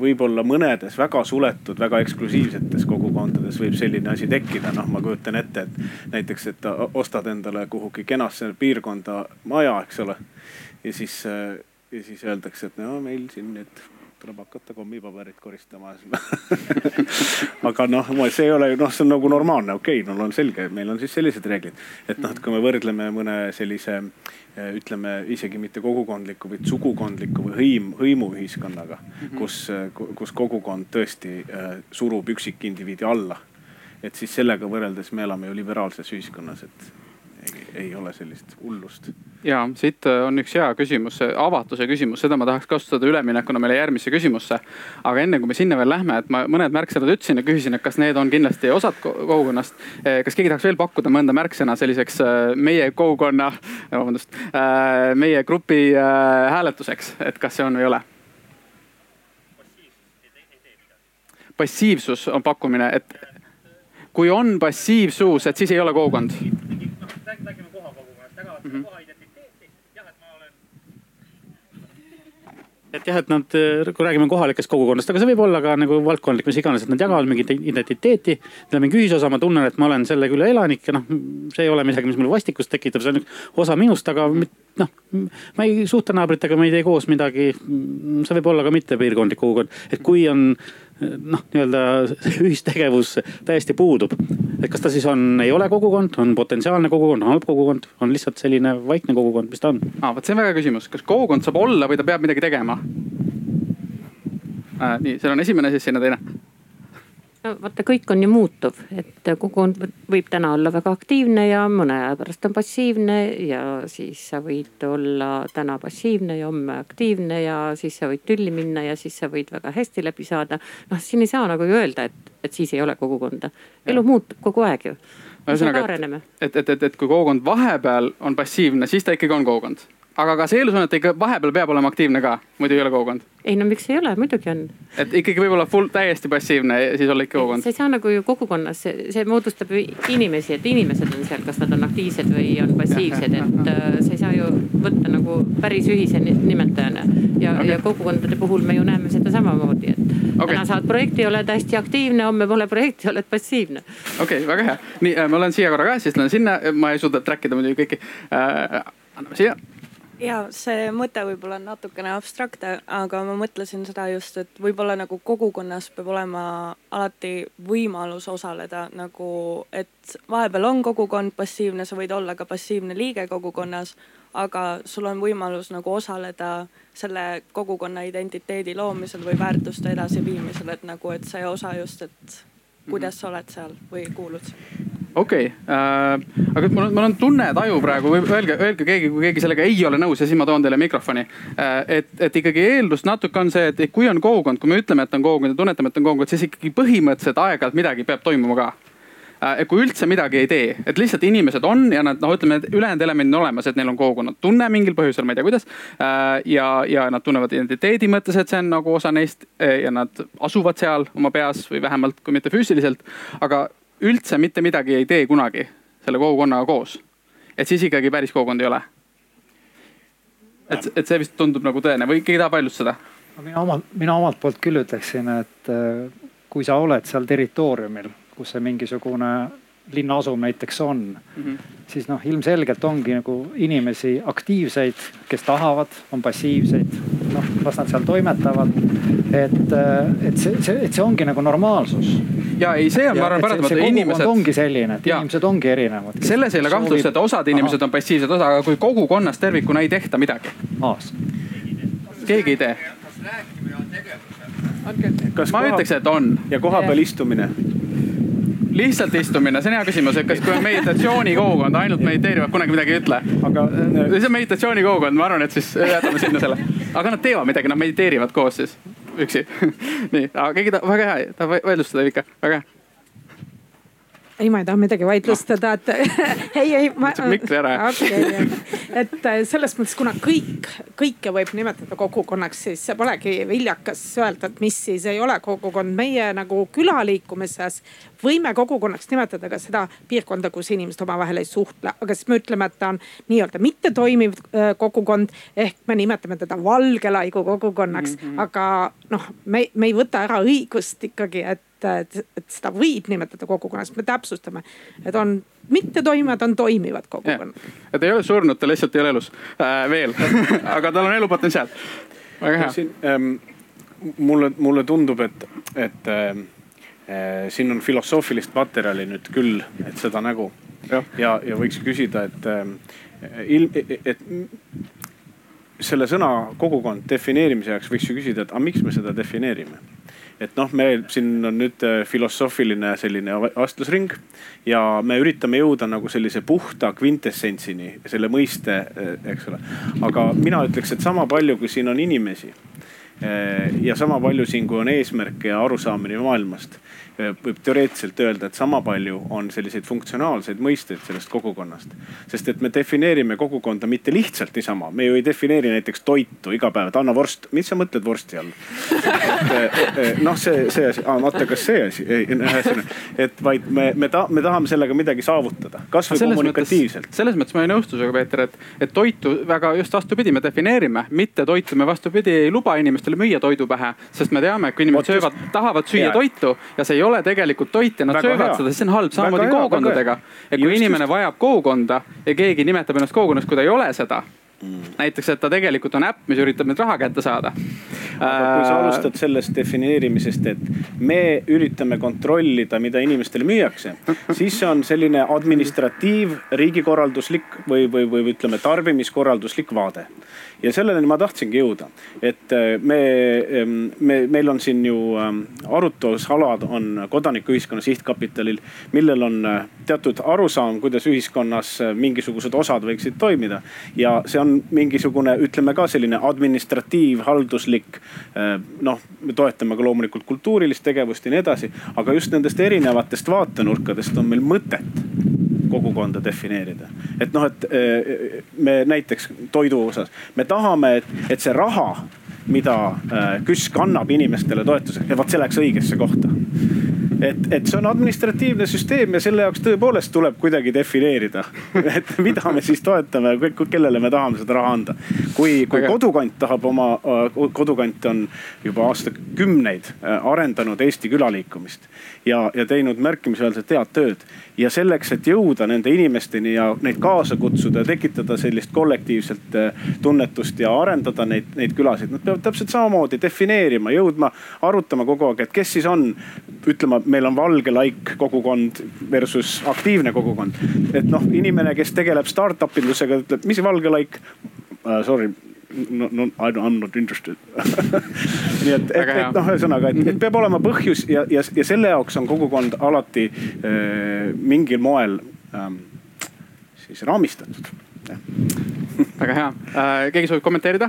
võib-olla mõnedes väga suletud, väga eksklusiivsetes kogukondades võib selline asi tekkida. noh, ma kujutan ette, et näiteks, et ostad endale kuhugi kenasse piirkonda maja, eks ole. ja siis, ja siis öeldakse, et no meil siin nüüd tuleb hakata kommipaberit koristama <laughs> aga noh, see ei ole ju noh, see on nagu normaalne, okei okay,, no on selge, meil on siis sellised reeglid. et noh, et kui me võrdleme mõne sellise Eh, ütleme isegi mitte kogukondliku, vaid sugukondliku või hõim, hõimuühiskonnaga mm, -hmm. kus, eh, kus kogukond tõesti äh, surub üksikindiviidi alla. et siis sellega võrreldes me elame ju liberaalses ühiskonnas, et ei, ei ole sellist hullust. ja siit äh, on üks hea küsimus, see avatuse küsimus, seda ma tahaks kasutada üleminekuna meile järgmisse küsimusse. aga enne kui me sinna veel lähme, et ma mõned märksõnad ütlesin ja küsisin, et kas need on kindlasti osad kogukonnast. Äh, kas keegi tahaks veel pakkuda mõnda märksõna selliseks äh, meie kogukonna, <laughs> vabandust, meie grupi hääletuseks, et kas see on või ei ole? passiivsus on pakkumine, et kui on passiivsus, et siis ei ole kogukond räägime koha kogukonnast, tagavad mm -hmm. koha identiteeti. jah, et ma olen. et jah, et nad, kui räägime kohalikest kogukonnast, aga see võib olla ka nagu valdkondlik, mis iganes, et nad jagavad mingit identiteeti. Neil on mingi ühisosa, ma tunnen, et ma olen selle küla elanik ja noh, see ei ole midagi, mis mulle vastikust tekitab, see on osa minust, aga noh, ma ei suhtle naabritega, me ei tee koos midagi. see võib olla ka mitte piirkondlik kogukond, et kui on noh, nii-öelda ühistegevus täiesti puudub. et kas ta siis on, ei ole kogukond, on potentsiaalne kogukond, halb kogukond, on lihtsalt selline vaikne kogukond, mis ta on? aa, vot see on väga hea küsimus, kas kogukond saab olla või ta peab midagi tegema äh,? nii, seal on esimene, siis sinna teine vaata, kõik on ju muutuv, et kogukond võib täna olla väga aktiivne ja mõne aja pärast on passiivne ja siis sa võid olla täna passiivne ja homme aktiivne ja siis sa võid tülli minna ja siis sa võid väga hästi läbi saada. noh, siin ei saa nagu ju öelda, et, et siis ei ole kogukonda. elu muutub kogu aeg ju. ühesõnaga, et, et, et, et kui kogukond vahepeal on passiivne, siis ta ikkagi on kogukond aga kas eeldus on, et ikka vahepeal peab olema aktiivne ka, muidu ei ole kogukond? ei no miks ei ole, muidugi on. et ikkagi võib-olla full, täiesti passiivne ja siis olla ikka kogukond? sa ei saa nagu ju kogukonnas, see moodustab inimesi, et inimesed on seal, kas nad on aktiivsed või on passiivsed, et äh, sa ei saa ju võtta nagu päris ühise nimetajana. ja okay., ja kogukondade puhul me ju näeme seda samamoodi, et okay. täna saad projekti, oled hästi aktiivne, homme pole projekti, oled passiivne. okei okay,, väga hea. nii, äh, ma olen siia korra ka, siis lähen sinna, ma ei suuda track ida muidugi kõiki äh,. anname siia ja see mõte võib-olla on natukene abstraktne, aga ma mõtlesin seda just, et võib-olla nagu kogukonnas peab olema alati võimalus osaleda nagu, et vahepeal on kogukond passiivne, sa võid olla ka passiivne liige kogukonnas, aga sul on võimalus nagu osaleda selle kogukonna identiteedi loomisel või väärtuste edasiviimisel, et nagu, et see osa just, et kuidas sa oled seal või kuulud seal okei okay. äh,, aga mul on, mul on tunne, taju praegu või öelge, öelge keegi, kui keegi sellega ei ole nõus ja siis ma toon teile mikrofoni äh,. et, et ikkagi eeldus natuke on see, et kui on kogukond, kui me ütleme, et on kogukond ja tunnetame, et on kogukond, siis ikkagi põhimõtteliselt aeg-ajalt midagi peab toimuma ka äh,. et kui üldse midagi ei tee, et lihtsalt inimesed on ja nad noh, ütleme, et ülejäänud elemendid on olemas, et neil on kogukonna tunne mingil põhjusel, ma ei tea, kuidas ja, ja nad tunnevad identiteedi mõttes, et see on nagu osa neist ja nad asuvad seal oma peas või vähemalt, kui mitte füüsiliselt. aga üldse mitte midagi ei tee kunagi selle kogukonnaga koos, et siis ikkagi päris kogukond ei ole. et, et see vist tundub nagu tõene või keegi tahab vaidlustada? mina omalt, mina omalt poolt küll ütleksin, et äh, kui sa oled seal territooriumil, kus see mingisugune linnaasum näiteks on mm, -hmm. siis noh, ilmselgelt ongi nagu inimesi aktiivseid, kes tahavad, on passiivseid, noh las nad seal toimetavad. et, äh, et see, see, et see ongi nagu normaalsus. ja ei, see on, ma arvan, paratamatu, inimesed. ongi selline, et ja. inimesed ongi erinevad. selles ei ole kahtlust, et osad inimesed on passiivsed, osa, aga kui kogukonnas tervikuna ei tehta midagi. keegi ei tee. kas ma koha... ütleks, et on. ja kohapeal istumine lihtsalt istumine, see on hea küsimus, et kas, kui on meditatsioonikogukond, ainult mediteerivad, kunagi midagi ei ütle. aga äh, see on meditatsioonikogukond, ma arvan, et siis jätame sinna selle. aga nad teevad midagi, nad mediteerivad koos siis üksi <laughs> nii, aga keegi tahab, väga hea, tahab vaidlustada ikka, väga hea ei, ma ei taha midagi vaidlustada, et <laughs> ei, ei. mikri ära. <laughs> okei, et äh, selles mõttes, kuna kõik, kõike võib nimetada kogukonnaks, siis polegi viljakas öelda, et mis siis ei ole kogukond. meie nagu külaliikumises võime kogukonnaks nimetada ka seda piirkonda, kus inimesed omavahel ei suhtle, aga siis me ütleme, et ta on nii-öelda mittetoimiv äh, kogukond ehk me nimetame teda valgelaigu kogukonnaks mm, -hmm. aga noh, me, me ei võta ära õigust ikkagi, et et, et seda võib nimetada kogukonnaks, me täpsustame, et on mittetoimivad, on toimivad kogukonnad. et ei ole surnud, ta lihtsalt ei ole elus äh, veel <laughs> aga tal on elupotentsiaal. väga hea. siin ähm, mulle, mulle tundub, et, et ähm, äh, siin on filosoofilist materjali nüüd küll, et seda nägu. ja, ja, ja võiks küsida, et äh, ilm, et selle sõna kogukond defineerimise jaoks võiks ju küsida, et aga miks me seda defineerime et noh, meil siin on nüüd äh, filosoofiline selline vastlusring ja me üritame jõuda nagu sellise puhta kvintessentsini, selle mõiste, äh, eks ole. aga mina ütleks, et sama palju, kui siin on inimesi äh, ja sama palju siin, kui on eesmärke ja arusaamine maailmast, võib teoreetiliselt öelda, et sama palju on selliseid funktsionaalseid mõisteid sellest kogukonnast. sest et me defineerime kogukonda mitte lihtsalt niisama, me ju ei defineeri näiteks toitu iga päev, et anna vorst, mis sa mõtled vorsti all? noh, see, see asi, oota, kas see asi, et vaid me, me ta-, me tahame sellega midagi saavutada, kasvõi kommunikatiivselt. selles mõttes ma ei nõustu sinuga, Peeter, et, et toitu väga just vastupidi, me defineerime, mitte toitu me vastupidi ei luba inimestele müüa toidu pähe, sest me teame, et kui inimesed söövad, tahavad süüa ja. toitu ja see ei ole tegelikult toit ja nad väga söövad hea. seda, siis see on halb. samamoodi kogukondadega. et kui just, inimene just. vajab kogukonda ja keegi nimetab ennast kogukonnaks, kui ta ei ole seda Mm. näiteks, et ta tegelikult on äpp, mis üritab nüüd raha kätte saada. aga kui sa alustad sellest defineerimisest, et me üritame kontrollida, mida inimestele müüakse, siis see on selline administratiiv, riigikorralduslik või, või, või ütleme, tarbimiskorralduslik vaade ja selleni ma tahtsingi jõuda, et äh, me, ähm, me, meil on siin ju ähm, arutlusalad on kodanikuühiskonna sihtkapitalil, millel on äh, teatud arusaam, kuidas ühiskonnas äh, mingisugused osad võiksid toimida. ja see on mingisugune, ütleme ka selline administratiivhalduslik noh, me toetame ka loomulikult kultuurilist tegevust ja nii edasi, aga just nendest erinevatest vaatenurkadest on meil mõtet kogukonda defineerida. et noh, et eh, me näiteks toidu osas, me tahame, et, et see raha, mida eh, KÜSK annab inimestele toetuseks, et vot see läheks õigesse kohta et, et see on administratiivne süsteem ja selle jaoks tõepoolest tuleb kuidagi defineerida, <laughs> et mida me siis toetame, kellele me tahame seda raha anda. kui, kui Aga... kodukant tahab oma, kodukant on juba aastakümneid arendanud Eesti külaliikumist ja, ja teinud märkimisväärselt head tööd. ja selleks, et jõuda nende inimesteni ja neid kaasa kutsuda ja tekitada sellist kollektiivset äh, tunnetust ja arendada neid, neid külasid, nad peavad täpselt samamoodi defineerima, jõudma arutama kogu aeg, et kes siis on, ütlema meil on valge laik kogukond versus aktiivne kogukond. et noh, inimene, kes tegeleb startup indusega, ütleb, mis valge laik uh,, sorry no, no I m not interested. <laughs> Nii et, et, et noh, ühesõnaga, et, et peab olema põhjus ja, ja, ja selle jaoks on kogukond alati äh, mingil moel ähm, siis raamistatud väga hea äh,, keegi soovib kommenteerida?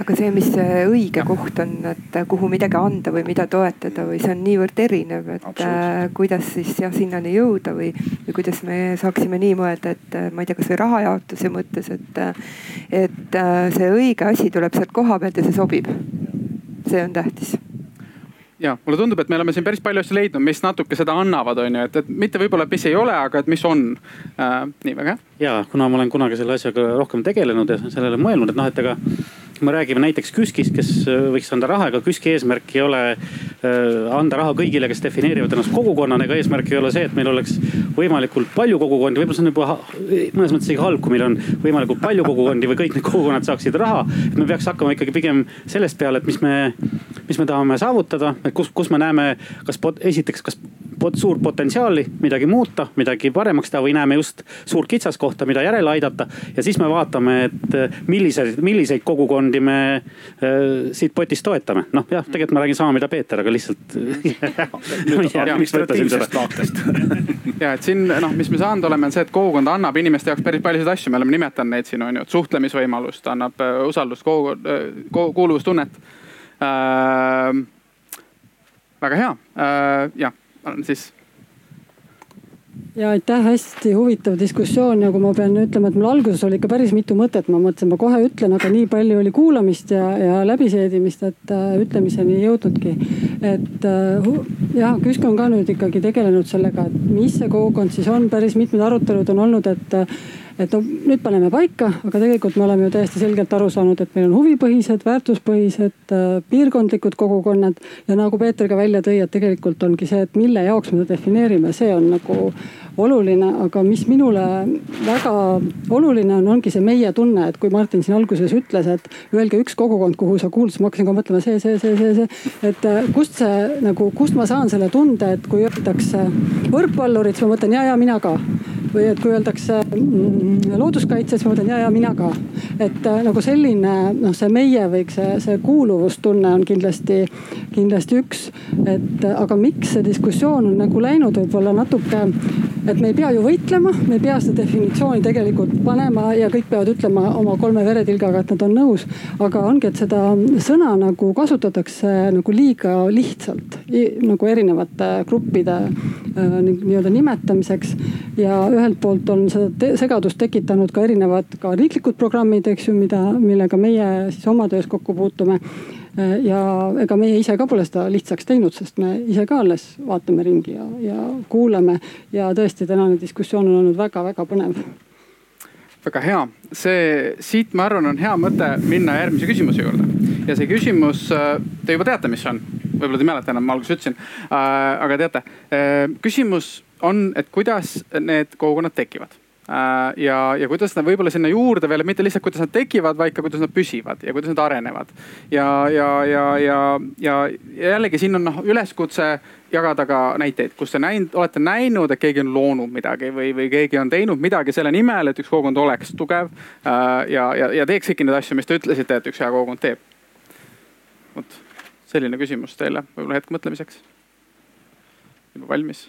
aga see, mis see õige koht on, et kuhu midagi anda või mida toetada või see on niivõrd erinev, et äh, kuidas siis jah sinnani jõuda või, või kuidas me saaksime nii mõelda, et äh, ma ei tea, kasvõi rahajaotuse mõttes, et, äh, et äh, see õige asi tuleb sealt koha pealt ja see sobib. see on tähtis ja mulle tundub, et me oleme siin päris palju asju leidnud, mis natuke seda annavad, on ju, et, et mitte võib-olla, et mis ei ole, aga et mis on äh,. nii väga hea. Ja kuna ma olen kunagi selle asjaga rohkem tegelenud ja sellele mõelnud, et noh, et ega kui me räägime näiteks KÜSK-ist, kes äh, võiks anda raha, ega KÜSK-i eesmärk ei ole äh, anda raha kõigile, kes defineerivad ennast kogukonnana, ega eesmärk ei ole see, et meil oleks võimalikult palju kogukondi, võib-olla see on juba mõnes mõttes isegi halb, kui meil on võimalikult palju kogukondi või kõik need kogukonnad saaksid raha. et me peaks hakkama ikkagi pigem sellest peale, et mis me, mis me tahame saavutada, et kus, kus me näeme, kas pot, esiteks, kas pot, suurt potentsiaali midagi muuta, midagi paremaks teha või näeme just suurt kitsaskohta, mida järele aidata. ja siis me vaatame, et milliseid, milliseid kogukondi me äh, siit potist toetame. noh jah, tegelikult ma räägin sama, mida Peeter, aga lihtsalt <laughs> <laughs> vaatest <laughs> ja et siin noh, mis me saanud oleme, on see, et kogukond annab inimeste jaoks päris paljusid asju, me oleme nimetanud neid siin on ju, et suhtlemisvõimalust, annab usaldust, kuuluvustunnet äh,. väga hea äh,, jah, siis ja aitäh, hästi huvitav diskussioon. Kui ma pean ütlema, et mul alguses oli ikka päris mitu mõtet, ma mõtlesin, ma kohe ütlen, aga nii palju oli kuulamist ja, ja läbiseedimist, et äh, ütlemiseni ei jõudnudki. et äh, jah, KÜSK on ka nüüd ikkagi tegelenud sellega, et mis see kogukond siis on, päris mitmed arutelud on olnud, et et no nüüd paneme paika, aga tegelikult me oleme ju täiesti selgelt aru saanud, et meil on huvipõhised, väärtuspõhised äh,, piirkondlikud kogukonnad. ja nagu Peeter ka välja tõi, et tegelikult ongi see, et mille jaoks me seda defineerime, see on nagu oluline, aga mis minule väga oluline on, ongi see meie tunne, et kui Martin siin alguses ütles, et öelge üks kogukond, kuhu sa kuulud, siis ma hakkasin ka mõtlema see, see, see, see, see. et äh, kust see nagu, kust ma saan selle tunde, et kui öeldakse võrkpallurid, siis ma mõtlen ja, ja mina ka või et kui öeldakse mm, looduskaitse, siis ma mõtlen ja, ja mina ka. et äh, nagu selline noh, see meie või see, see kuuluvustunne on kindlasti, kindlasti üks. et aga miks see diskussioon on nagu läinud võib-olla natuke et me ei pea ju võitlema, me ei pea seda definitsiooni tegelikult panema ja kõik peavad ütlema oma kolme veretilgaga, et nad on nõus. aga ongi, et seda sõna nagu kasutatakse nagu liiga lihtsalt nagu erinevate gruppide äh, nii-öelda nimetamiseks. ja ühelt poolt on seda segadust tekitanud ka erinevad ka riiklikud programmid, eks ju, mida, millega meie siis oma töös kokku puutume. Ja ega meie ise ka pole seda lihtsaks teinud, sest me ise ka alles vaatame ringi ja, ja kuulame. Ja tõesti tänane diskussioon on olnud väga-väga põnev. Väga hea, see, siit ma arvan, on hea mõte minna järgmise küsimuse juurde. ja see küsimus, te juba teate, mis on, võib-olla te ei mäleta enam, ma alguses ütlesin. Äh,. aga teate äh,, küsimus on, et kuidas need kogukonnad tekivad ja, ja kuidas nad võib-olla sinna juurde veel, mitte lihtsalt kuidas nad tekivad, vaid ka kuidas nad püsivad ja kuidas nad arenevad. ja, ja, ja, ja, ja jällegi siin on noh üleskutse jagada ka näiteid, kus te näinud, olete näinud, et keegi on loonud midagi või, või keegi on teinud midagi selle nimel, et üks kogukond oleks tugev. Äh, ja, ja, ja teeks kõiki neid asju, mis te ütlesite, et üks hea kogukond teeb. vot selline küsimus teile võib-olla hetk mõtlemiseks. juba valmis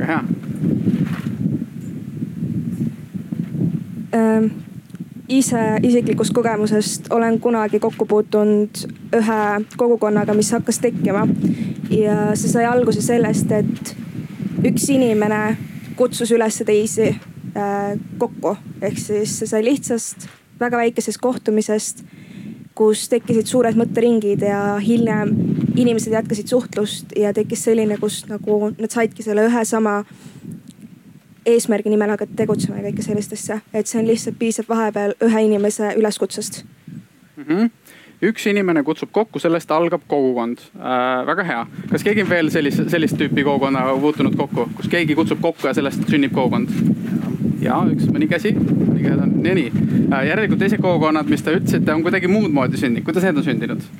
väga hea. Ähm,. ise isiklikust kogemusest olen kunagi kokku puutunud ühe kogukonnaga, mis hakkas tekkima. Ja see sai alguse sellest, et üks inimene kutsus üles teisi äh, kokku, ehk siis see sai lihtsast väga väikesest kohtumisest kus tekkisid suured mõtteringid ja hiljem inimesed jätkasid suhtlust ja tekkis selline, kus nagu nad saidki selle ühe sama eesmärgi nimel hakata tegutsema ja kõike sellist asja. et see on lihtsalt piisab vahepeal ühe inimese üleskutsest mm. -hmm üks inimene kutsub kokku, sellest algab kogukond äh,. väga hea. kas keegi on veel sellist, sellist tüüpi kogukonnaga puutunud kokku, kus keegi kutsub kokku ja sellest sünnib kogukond? Ja üks, mõni käsi, mõni käed on, nii, nii. Äh, järelikult teised kogukonnad, mis te ütlesite, on kuidagi muud moodi sündinud, kuidas need on sündinud?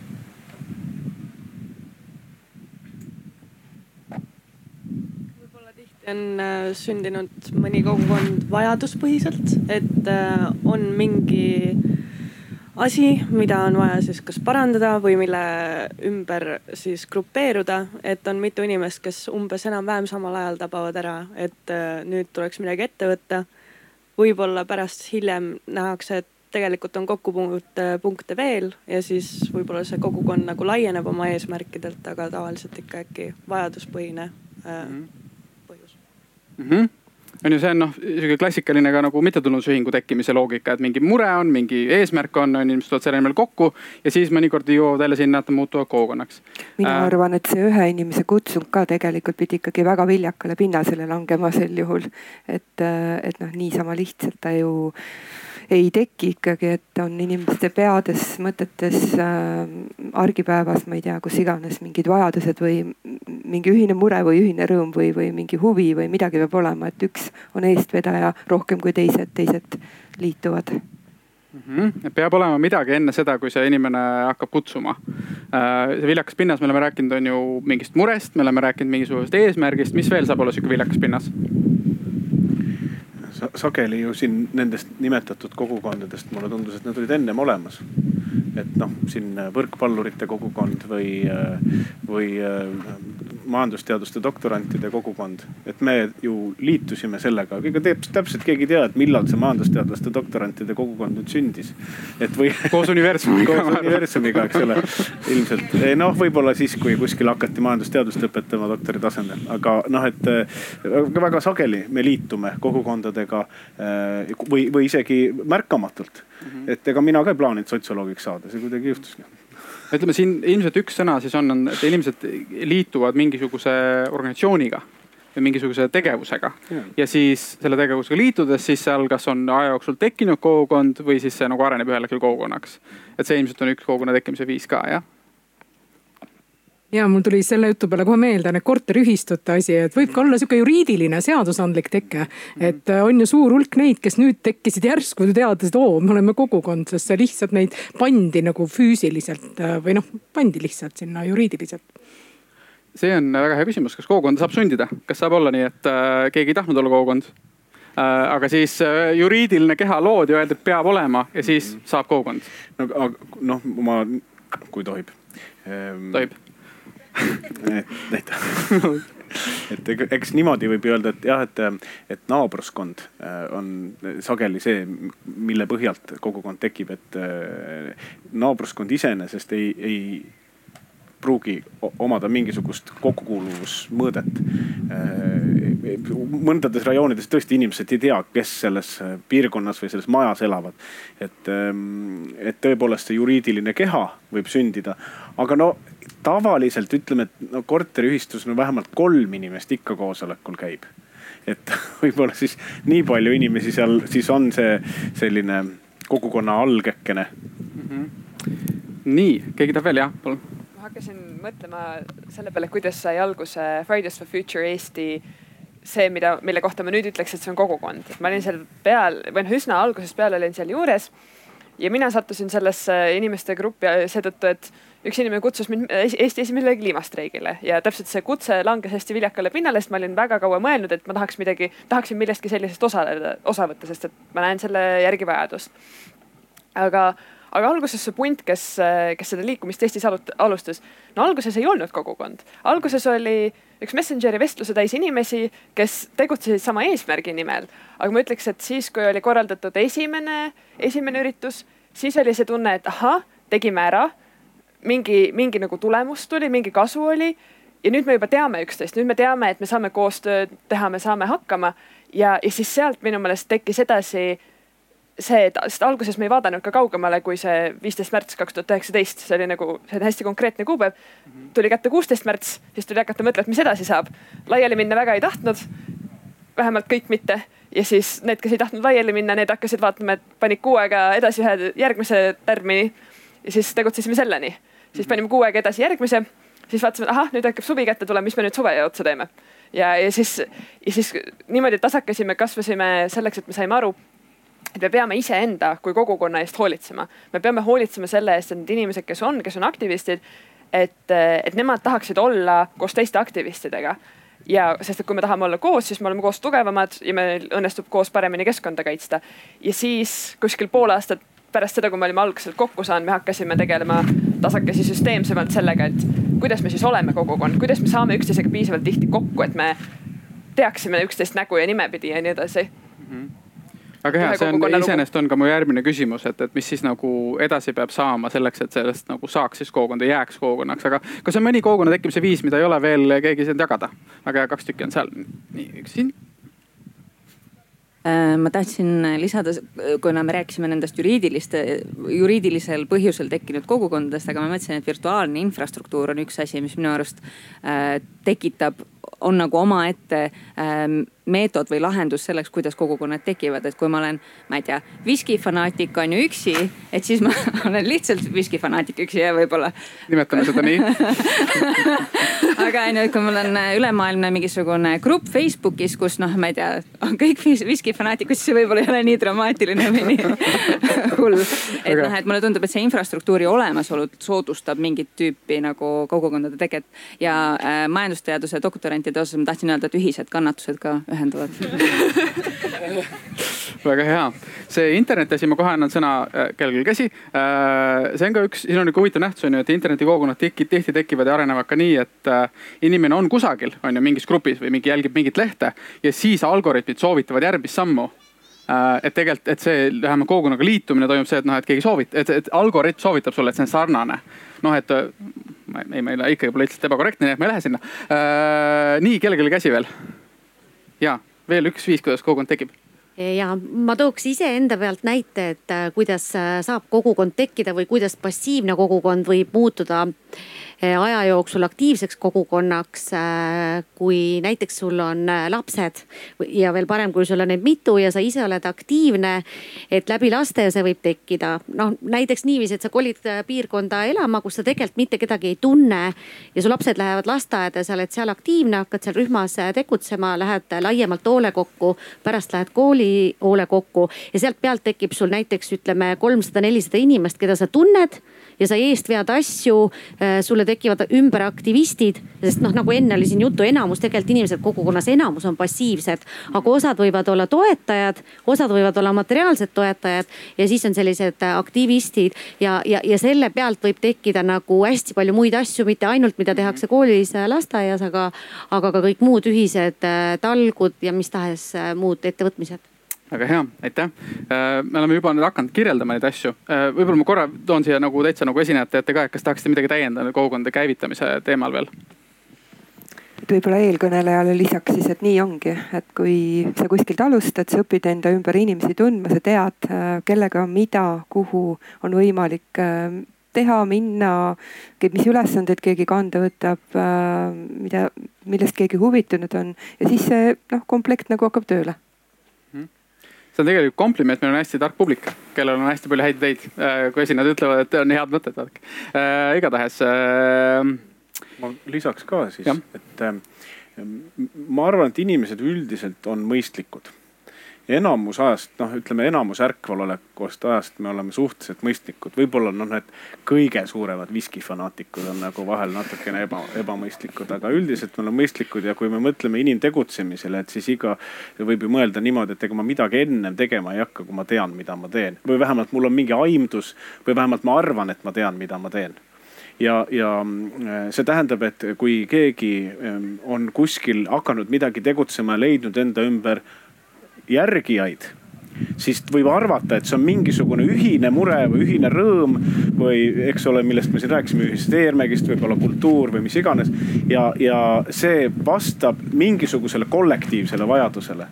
on äh, sündinud mõni kogukond vajaduspõhiselt, et äh, on mingi asi, mida on vaja siis kas parandada või mille ümber siis grupeeruda. et on mitu inimest, kes umbes enam-vähem samal ajal tabavad ära, et äh, nüüd tuleks midagi ette võtta. võib-olla pärast hiljem nähakse, et tegelikult on kokkupuutepunkte veel ja siis võib-olla see kogukond nagu laieneb oma eesmärkidelt, aga tavaliselt ikka äkki vajaduspõhine äh, mhm. põhjus mm. -hmm on ju, see on noh, sihuke klassikaline ka nagu mittetulundusühingu tekkimise loogika, et mingi mure on, mingi eesmärk on, on inimesed tulevad selle nimel kokku ja siis mõnikord jõuavad jälle sinna, et nad muutuvad kogukonnaks. mina äh, arvan, et see ühe inimese kutsung ka tegelikult pidi ikkagi väga viljakale pinnasele langema sel juhul. et, et noh, niisama lihtsalt ta ju ei teki ikkagi, et on inimeste peades, mõtetes äh,, argipäevas, ma ei tea, kus iganes mingid vajadused või mingi ühine mure või ühine rõõm või, või mingi huvi või midagi peab olema, et üks on eestvedaja rohkem kui teised, teised liituvad mm. -hmm. peab olema midagi enne seda, kui see inimene hakkab kutsuma. Äh, see viljakas pinnas, me oleme rääkinud, on ju mingist murest, me oleme rääkinud mingisugusest eesmärgist, mis veel saab olla sihuke viljakas pinnas? Sageli ju siin nendest nimetatud kogukondadest mulle tundus, et nad olid ennem olemas. et noh, siin võrkpallurite kogukond või, või majandusteaduste doktorantide kogukond. et me ju liitusime sellega, ega täpselt keegi ei tea, et millal see majandusteadlaste doktorantide kogukond nüüd sündis. et või. <laughs> koos universumiga koos universumiga, eks ole, ilmselt. noh, võib-olla siis, kui kuskil hakati majandusteadust õpetama doktori tasemel, aga noh, et väga sageli me liitume kogukondadega eh, või, või isegi märkamatult. -hmm. et ega mina ka ei plaaninud sotsioloogiks saada, see kuidagi juhtuski ütleme siin ilmselt üks sõna siis on, on, et inimesed liituvad mingisuguse organisatsiooniga või mingisuguse tegevusega ja. ja siis selle tegevusega liitudes, siis seal kas on aja jooksul tekkinud kogukond või siis see nagu areneb ühel hetkel kogukonnaks. et see ilmselt on üks kogukonna tekkimise viis ka jah ja mul tuli selle jutu peale kohe meelde need korteriühistute asi, et võib ka olla sihuke juriidiline seadusandlik teke. et äh, on ju suur hulk neid, kes nüüd tekkisid järsku, teades, et oo, me oleme kogukond, sest see lihtsalt neid pandi nagu füüsiliselt äh, või noh, pandi lihtsalt sinna juriidiliselt see on väga hea küsimus, kas kogukonda saab sundida, kas saab olla nii, et äh, keegi ei tahtnud olla kogukond äh,? aga siis äh, juriidiline keha loodi, öeldi, et peab olema ja siis saab kogukond. no, noh, ma, kui tohib tohib et, et et eks niimoodi võib öelda, et jah, et, et naabruskond äh, on sageli see, mille põhjalt kogukond tekib, et äh, naabruskond iseenesest ei, ei pruugi omada mingisugust kokkukuuluvusmõõdet. Äh, mõndades rajoonides tõesti inimesed ei tea, kes selles piirkonnas või selles majas elavad. et, ähm, et tõepoolest see juriidiline keha võib sündida, aga no tavaliselt ütleme, et no korteriühistus no vähemalt kolm inimest ikka koosolekul käib. et <laughs> võib-olla siis nii palju inimesi seal siis on see selline kogukonna algekene mm. -hmm. nii, keegi tahab veel, jah, palun. ma hakkasin mõtlema selle peale, kuidas sai alguse Fridays for Future Eesti see, mida, mille kohta ma nüüd ütleks, et see on kogukond, et ma olin seal peal või noh, üsna algusest peale olin seal juures. Ja mina sattusin sellesse inimeste gruppi seetõttu, et üks inimene kutsus mind Eesti esimesele kliimastreigile ja täpselt see kutse langes hästi viljakale pinnale, sest ma olin väga kaua mõelnud, et ma tahaks midagi, tahaksin millestki sellisest osaleda, osa võtta, sest et ma näen selle järgi vajadust. aga, aga alguses see punt, kes, kes seda liikumist Eestis alustas, no alguses ei olnud kogukond, alguses oli üks Messengeri vestluse täis inimesi, kes tegutsesid sama eesmärgi nimel. aga ma ütleks, et siis, kui oli korraldatud esimene, esimene üritus, siis oli see tunne, et ahah, tegime ära mingi, mingi nagu tulemus tuli, mingi kasu oli. ja nüüd me juba teame üksteist, nüüd me teame, et me saame koostööd teha, me saame hakkama ja, ja siis sealt minu meelest tekkis edasi see, et alguses me ei vaadanud ka kaugemale kui see viisteist märts kaks tuhat üheksateist, see oli nagu selline hästi konkreetne kuupäev. tuli kätte kuusteist märts, siis tuli hakata mõtlema, et mis edasi saab. laiali minna väga ei tahtnud, vähemalt kõik mitte ja siis need, kes ei tahtnud laiali minna, need hakkasid vaatama, et panid kuu aega edasi ühe järgmise tärmini. ja siis tegutsesime selleni siis panime kuu aega edasi järgmise, siis vaatasime, et ahah, nüüd hakkab suvi kätte tulema, mis me nüüd suve otsa teeme. ja, ja siis, ja siis niimoodi tasakesime, kasvasime selleks, et me saime aru, et me peame iseenda kui kogukonna eest hoolitsema. me peame hoolitsema selle eest, et need inimesed, kes on, kes on aktivistid, et, et nemad tahaksid olla koos teiste aktivistidega ja sest, et kui me tahame olla koos, siis me oleme koos tugevamad ja meil õnnestub koos paremini keskkonda kaitsta. ja siis kuskil pool aastat pärast seda, kui me olime algselt kokku saanud, me hakkasime tegelema tasakesi süsteemsemalt sellega, et kuidas me siis oleme kogukond, kuidas me saame üksteisega piisavalt tihti kokku, et me teaksime üksteist nägu ja nimepidi ja nii edasi mm. -hmm väga hea, see on iseenesest on ka mu järgmine küsimus, et, et mis siis nagu edasi peab saama selleks, et sellest nagu saaks siis kogukond ja jääks kogukonnaks, aga kas on mõni kogukonna tekkimise viis, mida ei ole veel keegi saanud jagada? väga hea, kaks tükki on seal. nii, üks siin Äh, ma tahtsin lisada, kuna me rääkisime nendest juriidiliste, juriidilisel põhjusel tekkinud kogukondadest, aga ma mõtlesin, et virtuaalne infrastruktuur on üks asi, mis minu arust äh, tekitab, on nagu omaette ähm, meetod või lahendus selleks, kuidas kogukonnad tekivad, et kui ma olen, ma ei tea, viskifanaatik on ju üksi, et siis ma <laughs> olen lihtsalt viskifanaatik üksi ja võib-olla. nimetame seda nii <laughs> aga on ju, et kui mul on ülemaailmne mingisugune grupp Facebookis, kus noh, ma ei tea, on kõik viskifanaatikud, siis see võib-olla ei ole nii dramaatiline või nii <laughs> hull. et noh, et mulle tundub, et see infrastruktuuri olemasolu soodustab mingit tüüpi nagu kogukondade teket ja äh, majandusteaduse doktorantide osas ma tahtsin öelda, et ühised kannatused ka ühe ühendavad. <laughs> Väga hea, see interneti asi, ma kohe annan sõna äh, kellelgi käsi. Äh, see on ka üks, siin on nihuke huvitav nähtus on ju, et internetikogukonnad tihti, tihti tekivad ja arenevad ka nii, et äh, inimene on kusagil, on ju mingis grupis või mingi jälgib mingit lehte ja siis algoritmid soovitavad järgmist sammu et tegelikult, et see vähemalt kogukonnaga liitumine toimub see, et noh, et keegi soovit-, et, et algoritm soovitab sulle, et see on sarnane. noh, et ei, meil ikkagi pole lihtsalt ebakorrektne, nii et ma ei lähe sinna. nii, kellelgi käsi veel ja veel üks viis, kuidas kogukond tekib ja ma tooks iseenda pealt näite, et äh, kuidas äh, saab kogukond tekkida või kuidas passiivne kogukond võib muutuda Eh, aja jooksul aktiivseks kogukonnaks. Eh, kui näiteks sul on eh, lapsed ja veel parem, kui sul on neid mitu ja sa ise oled aktiivne. et läbi laste see võib tekkida, noh näiteks niiviisi, et sa kolid piirkonda elama, kus sa tegelikult mitte kedagi ei tunne. ja su lapsed lähevad lasteaeda, sa oled seal aktiivne, hakkad seal rühmas tegutsema, lähed laiemalt hoolekokku, pärast lähed kooli hoolekokku ja sealt pealt tekib sul näiteks ütleme kolmsada, nelisada inimest, keda sa tunned ja sa eest vead asju. sulle tekivad ümber aktivistid, sest noh, nagu enne oli siin juttu, enamus tegelikult inimesed kogukonnas, enamus on passiivsed. aga osad võivad olla toetajad, osad võivad olla materiaalsed toetajad ja siis on sellised aktivistid ja, ja, ja selle pealt võib tekkida nagu hästi palju muid asju, mitte ainult, mida tehakse koolis, lasteaias, aga, aga ka kõik muud ühised talgud ja mis tahes muud ettevõtmised väga hea, aitäh. Äh, me oleme juba nüüd hakanud kirjeldama neid asju. Äh, võib-olla ma korra toon siia nagu täitsa nagu esinejate ette ka, et kas tahaksite midagi täiendada kogukondade käivitamise teemal veel? et võib-olla eelkõnelejale lisaks siis, et nii ongi, et kui sa kuskilt alustad, sa õpid enda ümber inimesi tundma, sa tead, äh, kellega, mida, kuhu on võimalik teha, minna, mis ülesandeid keegi kanda võtab, mida, millest keegi huvitunud on ja siis see noh, komplekt nagu hakkab tööle see on tegelikult kompliment, meil on hästi tark publik, kellel on hästi palju häid ideid. Äh, kui esinejad ütlevad, et on head mõtted, vaadake äh,. igatahes äh.... ma lisaks ka siis, et äh, ma arvan, et inimesed üldiselt on mõistlikud enamus ajast, noh, ütleme enamus ärkvalolekust ajast me oleme suhteliselt mõistlikud. võib-olla noh, need kõige suuremad viskifanaatikud on nagu vahel natukene eba, ebamõistlikud, aga üldiselt me oleme mõistlikud ja kui me mõtleme inimtegutsemisele, et siis iga võib ju mõelda niimoodi, et ega ma midagi ennem tegema ei hakka, kui ma tean, mida ma teen. või vähemalt mul on mingi aimdus või vähemalt ma arvan, et ma tean, mida ma teen ja, ja mm, see tähendab, et kui keegi mm, on kuskil hakanud midagi tegutsema ja leidnud enda ümber järgijaid siis võib arvata, et see on mingisugune ühine mure või ühine rõõm või eks ole, millest me siin rääkisime, ühisest ERMEG-ist, võib-olla kultuur või mis iganes. ja, ja see vastab mingisugusele kollektiivsele vajadusele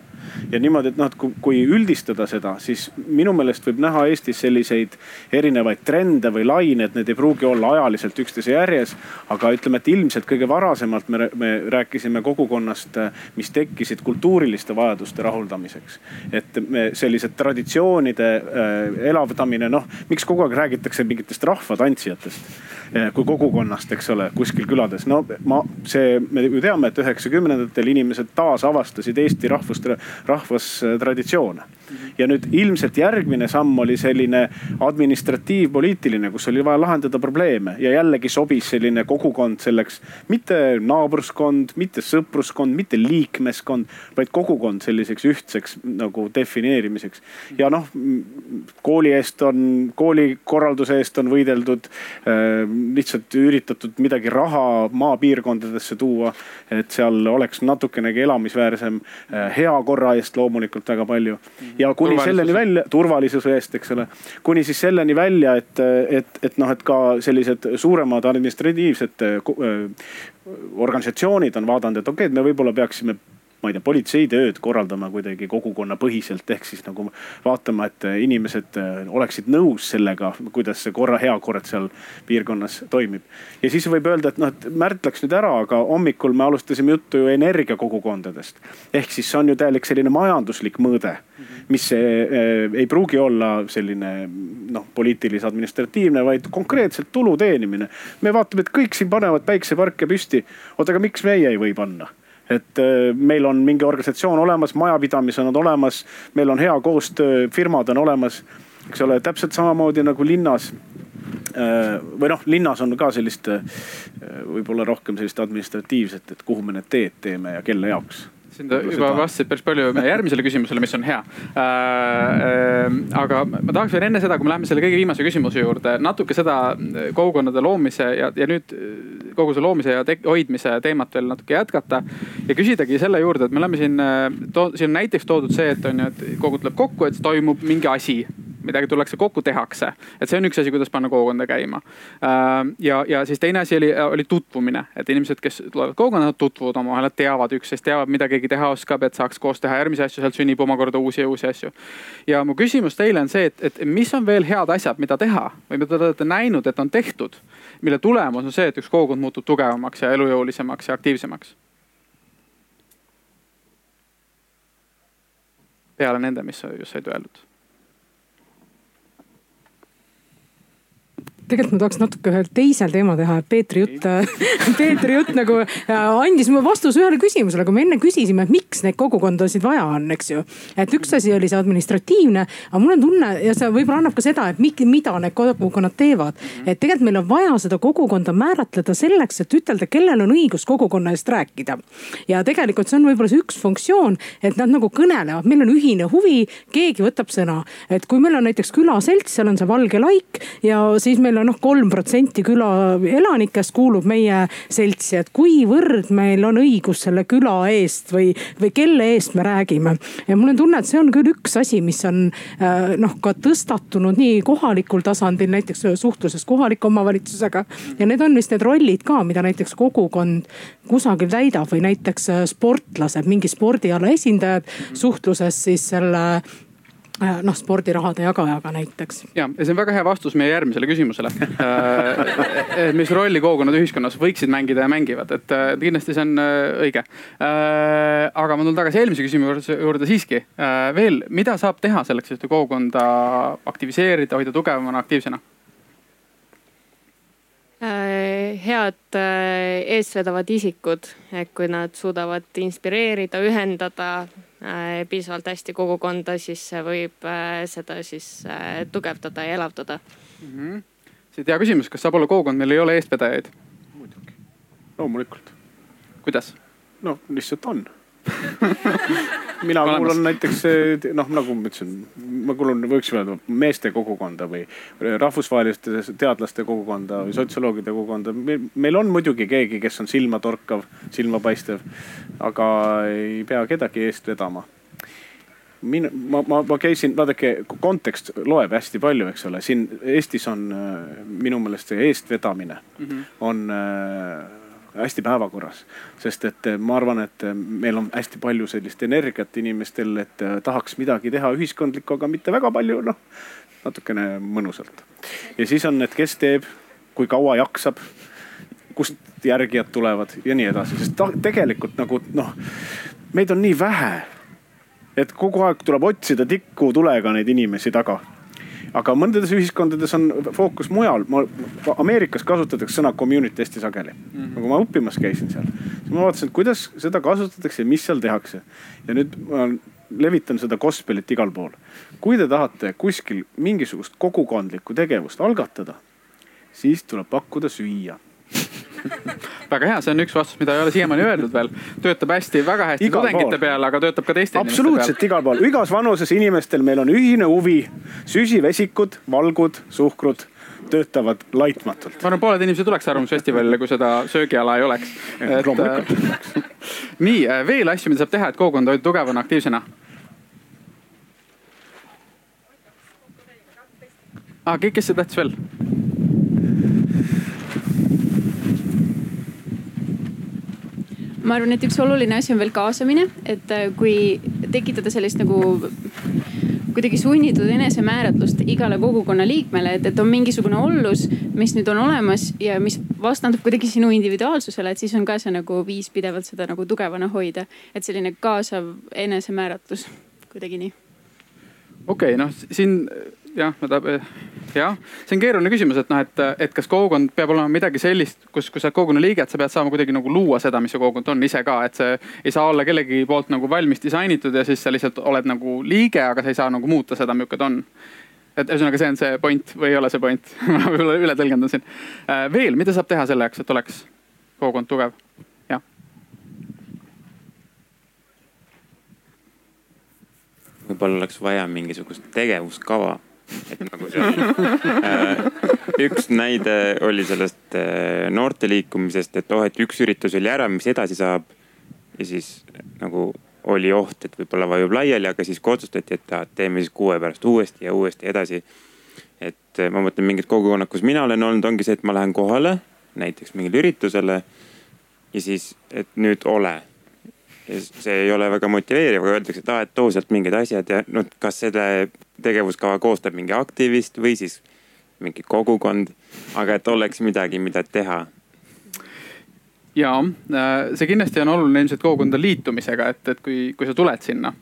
ja niimoodi, et noh, et kui, kui üldistada seda, siis minu meelest võib näha Eestis selliseid erinevaid trende või lained, need ei pruugi olla ajaliselt üksteise järjes. aga ütleme, et ilmselt kõige varasemalt me, me rääkisime kogukonnast, mis tekkisid kultuuriliste vajaduste rahuldamiseks. et me sellised traditsioonide äh, elavdamine, noh, miks kogu aeg räägitakse mingitest rahvatantsijatest kui kogukonnast, eks ole, kuskil külades. no ma, see, me ju teame, et üheksakümnendatel inimesed taasavastasid Eesti rahvust, rahvastraditsioone ja nüüd ilmselt järgmine samm oli selline administratiivpoliitiline, kus oli vaja lahendada probleeme ja jällegi sobis selline kogukond selleks. mitte naabruskond, mitte sõpruskond, mitte liikmeskond, vaid kogukond selliseks ühtseks nagu defineerimiseks. ja noh, kooli eest on, koolikorralduse eest on võideldud äh,. lihtsalt üritatud midagi raha maapiirkondadesse tuua, et seal oleks natukenegi elamisväärsem äh,. heakorra eest loomulikult väga palju ja kuni selleni välja, turvalisuse eest, eks ole. kuni siis selleni välja, et, et, et noh, et ka sellised suuremad administratiivsed äh, organisatsioonid on vaadanud, et okei okay,, et me võib-olla peaksime ma ei tea, politseitööd korraldama kuidagi kogukonnapõhiselt, ehk siis nagu vaatama, et inimesed äh, oleksid nõus sellega, kuidas see korra, heakord seal piirkonnas toimib. ja siis võib öelda, et noh, et Märt läks nüüd ära, aga hommikul me alustasime juttu ju energiakogukondadest. ehk siis see on ju täielik selline majanduslik mõõde, mis äh, ei pruugi olla selline noh, poliitilis-administratiivne, vaid konkreetselt tulu teenimine. me vaatame, et kõik siin panevad päikseparke püsti. oota, aga miks meie ei või panna? Et äh, meil on mingi organisatsioon olemas, majapidamised on olemas, meil on hea koostöö, firmad on olemas, eks ole, täpselt samamoodi nagu linnas. Äh, või noh, linnas on ka sellist äh, võib-olla rohkem sellist administratiivset, et kuhu me need teed teeme ja kelle jaoks siin ta juba vastasid päris palju meie järgmisele küsimusele, mis on hea äh,. Äh, aga ma tahaks veel enne seda, kui me läheme selle kõige viimase küsimuse juurde, natuke seda kogukonnade loomise ja, ja nüüd kogu see loomise ja hoidmise teemat veel natuke jätkata. ja küsidagi selle juurde, et me oleme siin, siin on näiteks toodud see, et on ju, et kogu tuleb kokku, et toimub mingi asi midagi tullakse kokku, tehakse. et see on üks asi, kuidas panna kogukonda käima. Äh, ja, ja siis teine asi oli, oli tutvumine, et inimesed, kes tulevad kogukonda, tutvuvad omavahel, nad teavad üksteist, teavad, mida keegi teha oskab, et saaks koos teha järgmisi asju, sealt sünnib omakorda uusi ja uusi asju. ja mu küsimus teile on see, et, et mis on veel head asjad, mida teha või mida te olete näinud, et on tehtud, mille tulemus on see, et üks kogukond muutub tugevamaks ja elujõulisemaks ja aktiivsemaks peale nende, mis just said öeldud tegelikult ma tahaks natuke ühel teisel teemal teha, et Peetri jutt, <laughs> Peetri jutt nagu andis mulle vastuse ühele küsimusele, kui me enne küsisime, et miks neid kogukondasid vaja on, eks ju. et üks asi oli see administratiivne, aga mul on tunne ja see võib-olla annab ka seda, et mida need kogukonnad teevad. et tegelikult meil on vaja seda kogukonda määratleda selleks, et ütelda, kellel on õigus kogukonna eest rääkida. ja tegelikult see on võib-olla see üks funktsioon, et nad nagu kõnelevad, meil on ühine huvi, keegi võtab sõna. et kui meil on näiteks külaselts, seal on see valge laik ja siis meil on noh, kolm protsenti küla elanikest kuulub meie seltsi, et kuivõrd meil on õigus selle küla eest või, või kelle eest me räägime. ja mul on tunne, et see on küll üks asi, mis on äh, noh, ka tõstatunud nii kohalikul tasandil, näiteks suhtluses kohaliku omavalitsusega. ja need on vist need rollid ka, mida näiteks kogukond kusagil täidab või näiteks äh, sportlased, mingi spordiala esindajad suhtluses siis selle noh, spordirahade jagajaga näiteks. ja, ja see on väga hea vastus meie järgmisele küsimusele äh, mis rolli kogukonnad ühiskonnas võiksid mängida ja mängivad, et kindlasti see on äh, õige. aga ma tulen tagasi eelmise küsimuse juurde siiski. veel, mida saab teha selleks, et kogukonda aktiviseerida, hoida tugevamana, aktiivsena? head eestvedavad isikud, et kui nad suudavad inspireerida, ühendada Äh, piisavalt hästi kogukonda, siis see võib äh, seda siis äh, tugevdada ja elavdada mm. -hmm. siit hea küsimus, kas saab olla kogukond, meil ei ole eestvedajaid? muidugi, loomulikult. kuidas? no lihtsalt on <laughs> mina kuulun näiteks noh, nagu ma ütlesin, ma kuulun, võiks öelda meeste kogukonda või rahvusvaheliste teadlaste kogukonda või sotsioloogide kogukonda. meil on muidugi keegi, kes on silmatorkav, silmapaistev, aga ei pea kedagi eest vedama min-, ma, ma, ma käisin, vaadake, kontekst loeb hästi palju, eks ole, siin Eestis on minu meelest see eestvedamine mm -hmm. on äh, hästi päevakorras. sest et eh, ma arvan, et eh, meil on hästi palju sellist energiat inimestel, et eh, tahaks midagi teha ühiskondlikku, aga mitte väga palju, noh natukene mõnusalt. ja siis on need, kes teeb, kui kaua jaksab, kust järgijad tulevad ja nii edasi, sest ta, tegelikult nagu noh, meid on nii vähe. et kogu aeg tuleb otsida tikutulega neid inimesi taga aga mõndades ühiskondades on fookus mujal. ma, Ameerikas kasutatakse sõna community hästi sageli mm. -hmm. kui ma õppimas käisin seal, siis ma vaatasin, kuidas seda kasutatakse ja mis seal tehakse. ja nüüd ma levitan seda gospelit igal pool. kui te tahate kuskil mingisugust kogukondlikku tegevust algatada, siis tuleb pakkuda süüa väga hea, see on üks vastus, mida ei ole siiamaani öeldud veel. töötab hästi, väga hästi igal tudengite peal, aga töötab ka teiste absoluutselt igal pool, igas vanuses inimestel meil on ühine huvi. süsivesikud, valgud, suhkrud töötavad laitmatult. ma arvan, pooled inimesed tuleks Arvamusfestivalile, kui seda söögiala ei oleks. loomulikult. <laughs> nii, äh, veel asju, mida saab teha, et kogukonda hoida tugevana, aktiivsena? ah, kes see tahtis veel? Ma arvan, et üks oluline asi on veel kaasamine, et äh, kui tekitada sellist nagu kuidagi sunnitud enesemääratlust igale kogukonna liikmele, et, et on mingisugune ollus, mis nüüd on olemas ja mis vastandub kuidagi sinu individuaalsusele, et siis on ka see nagu viis pidevalt seda nagu tugevana hoida. et selline kaasav enesemääratlus, kuidagi nii. okei okay,, noh siin jah, ma tahan jah, see on keeruline küsimus, et noh, et, et kas kogukond peab olema midagi sellist, kus, kui sa oled kogukonna liige, et sa pead saama kuidagi nagu luua seda, mis see kogukond on ise ka, et see ei saa olla kellegi poolt nagu valmis disainitud ja siis sa lihtsalt oled nagu liige, aga sa ei saa nagu muuta seda, milline ta on et ühesõnaga, see on see point või ei ole see point <laughs> ma võib-olla üle tõlgendan siin. Äh, veel, mida saab teha selle jaoks, et oleks kogukond tugev? jah. võib-olla oleks vaja mingisugust tegevuskava et <laughs> nagu seal äh, üks näide oli sellest äh, noorteliikumisest, et oh, et üks üritus oli ära, mis edasi saab. ja siis nagu oli oht, et võib-olla vajub laiali, aga siis kui otsustati, et ah, teeme siis kuu aja pärast uuesti ja uuesti edasi. et äh, ma mõtlen mingid kogukonnad, kus mina olen olnud, ongi see, et ma lähen kohale näiteks mingile üritusele. ja siis, et nüüd ole see ei ole väga motiveeriv, aga öeldakse, et aa, et too sealt mingid asjad ja noh, kas selle tegevuskava koostab mingi aktivist või siis mingi kogukond. aga et oleks midagi, mida teha. ja äh, see kindlasti on oluline ilmselt kogukonda liitumisega, et, et kui, kui sa tuled sinna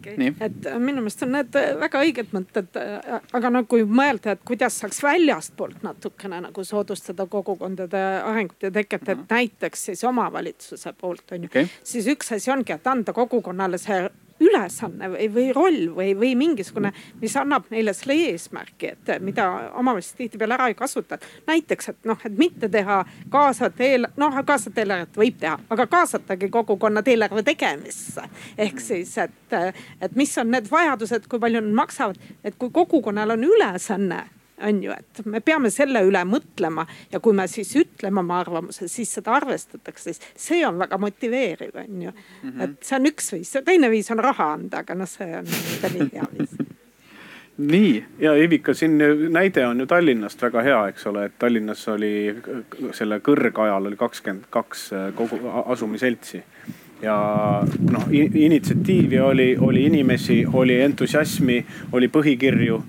okay.. et äh, minu meelest on need äh, väga õiged mõtted, äh, aga no kui mõelda, et kuidas saaks väljastpoolt natukene nagu soodustada kogukondade arengut ja teket, et näiteks siis omavalitsuse poolt on ju. Okay., siis üks asi ongi, et anda kogukonnale see ülesanne või, või roll või, või mingisugune, mis annab neile selle eesmärgi, et mida omavalitsused tihtipeale ära ei kasuta. näiteks, et noh, et mitte teha kaasavat eel-, noh kaasavat eelarvet võib teha, aga kaasatagi kogukonnad eelarve tegemisse. ehk siis, et, et mis on need vajadused, kui palju nad maksavad, et kui kogukonnal on ülesanne on ju, et me peame selle üle mõtlema ja kui me siis ütleme oma arvamuse, siis seda arvestatakse, siis see on väga motiveeriv, on ju mm. -hmm. et see on üks viis, teine viis on raha anda, aga noh, see on nii hea viis <laughs> nii ja Ivika, siin näide on ju Tallinnast väga hea, eks ole, et Tallinnas oli selle kõrgajal oli kakskümmend kaks kogu asumiseltsi ja noh, initsiatiivi oli, oli inimesi, oli entusiasmi, oli põhikirju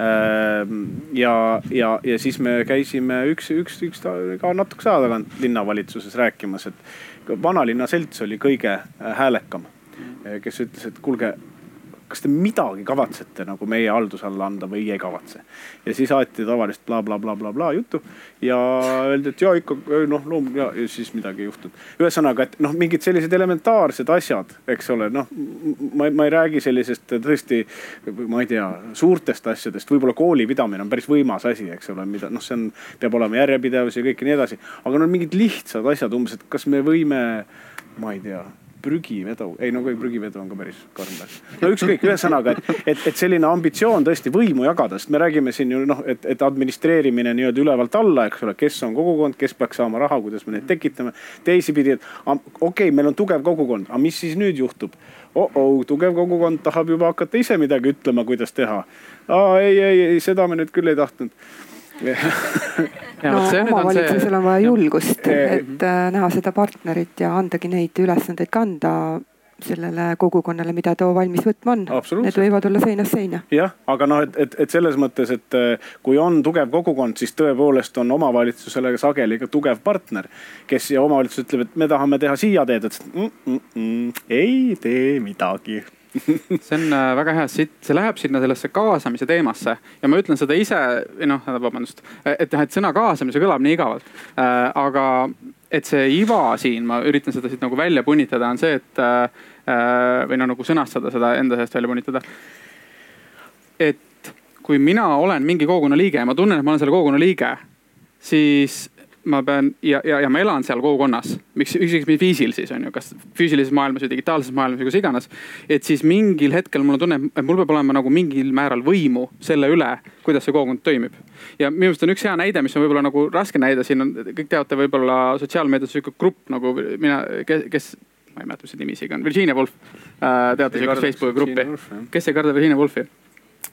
ja, ja, ja siis me käisime üks, üks, üks ka natukese aja tagant linnavalitsuses rääkimas, et vanalinna selts oli kõige häälekam, kes ütles, et kuulge kas te midagi kavatsete nagu meie halduse alla anda või ei kavatse. ja siis aeti tavalist blablabla bla, bla, bla juttu ja öeldi, et ja ikka noh, loom- ja, ja siis midagi ei juhtunud. ühesõnaga, et noh, mingid sellised elementaarsed asjad, eks ole, noh ma, ma ei räägi sellisest tõesti, ma ei tea, suurtest asjadest, võib-olla kooli pidamine on päris võimas asi, eks ole, mida noh, see on, peab olema järjepidevus ja kõik ja nii edasi. aga no mingid lihtsad asjad umbes, et kas me võime, ma ei tea prügivedu, ei no prügivedu on ka päris karm. no ükskõik, ühesõnaga, et, et, et selline ambitsioon tõesti võimu jagada, sest me räägime siin ju noh, et, et administreerimine nii-öelda ülevalt alla, eks ole, kes on kogukond, kes peaks saama raha, kuidas me neid tekitame. teisipidi, et okei okay,, meil on tugev kogukond, aga mis siis nüüd juhtub? oh-oh, tugev kogukond tahab juba hakata ise midagi ütlema, kuidas teha. ei, ei, ei, seda me nüüd küll ei tahtnud <laughs> no omavalitsusel on vaja julgust, et äh, näha seda partnerit ja andagi neid ülesandeid kanda sellele kogukonnale, mida too valmis võtma on. Need võivad olla seinast seina. jah, aga noh, et, et, et selles mõttes, et äh, kui on tugev kogukond, siis tõepoolest on omavalitsusele sageli ka tugev partner. kes ja omavalitsus ütleb, et me tahame teha siia teed, ütles mm, mm, mm, ei tee midagi see on äh, väga hea, siit, see läheb sinna sellesse kaasamise teemasse ja ma ütlen seda ise, noh vabandust, et jah, et sõna kaasamise kõlab nii igavalt äh,. aga et see iva siin, ma üritan seda siit nagu välja punitada, on see, et äh, või no nagu sõnastada seda enda seest välja punitada. et kui mina olen mingi kogukonna liige ja ma tunnen, et ma olen selle kogukonna liige, siis ma pean ja, ja, ja ma elan seal kogukonnas, miks, ükskõik mis viisil siis on ju, kas füüsilises maailmas või digitaalses maailmas või kus iganes. et siis mingil hetkel mul on tunne, et mul peab olema nagu mingil määral võimu selle üle, kuidas see kogukond toimib. ja minu meelest on üks hea näide, mis on võib-olla nagu raske näide, siin on, kõik teate võib-olla sotsiaalmeedias sihuke grupp nagu mina, kes, kes ma ei mäleta, mis see nimi isegi on, Virginia Woolf äh,. teate sihukest Facebooki gruppi, kes ei karda Virginia Woolfi?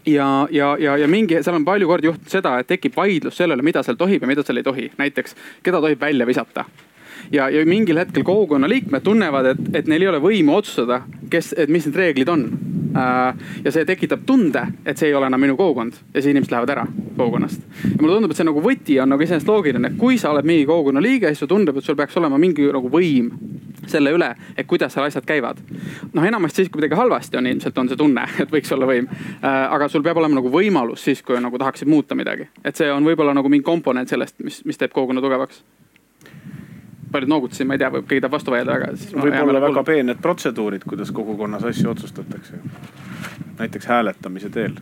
Ja, ja, ja, ja mingi, seal on palju kordi juhtunud seda, et tekib vaidlus sellele, mida seal tohib ja mida seal ei tohi. näiteks, keda tohib välja visata. ja, ja mingil hetkel kogukonna liikmed tunnevad, et, et neil ei ole võimu otsustada, kes, et mis need reeglid on. Äh, ja see tekitab tunde, et see ei ole enam minu kogukond ja siis inimesed lähevad ära kogukonnast. ja mulle tundub, et see nagu võti on nagu iseenesest loogiline, kui sa oled mingi kogukonna liige, siis sulle tundub, et sul peaks olema mingi nagu võim selle üle, et kuidas seal asjad käivad. noh, enamasti siis, kui midagi halvasti on, ilmselt on see tunne, <laughs> et võiks olla võim. Äh, aga sul peab olema nagu võimalus siis, kui nagu tahaksid muuta midagi, et see on võib-olla nagu mingi komponent sellest, mis, mis teeb kogukonna tugevaks paljud noogutasid, ma ei tea, võib keegi tahab vastu vaielda, aga siis. võib-olla väga peened protseduurid, kuidas kogukonnas asju otsustatakse. näiteks hääletamise teel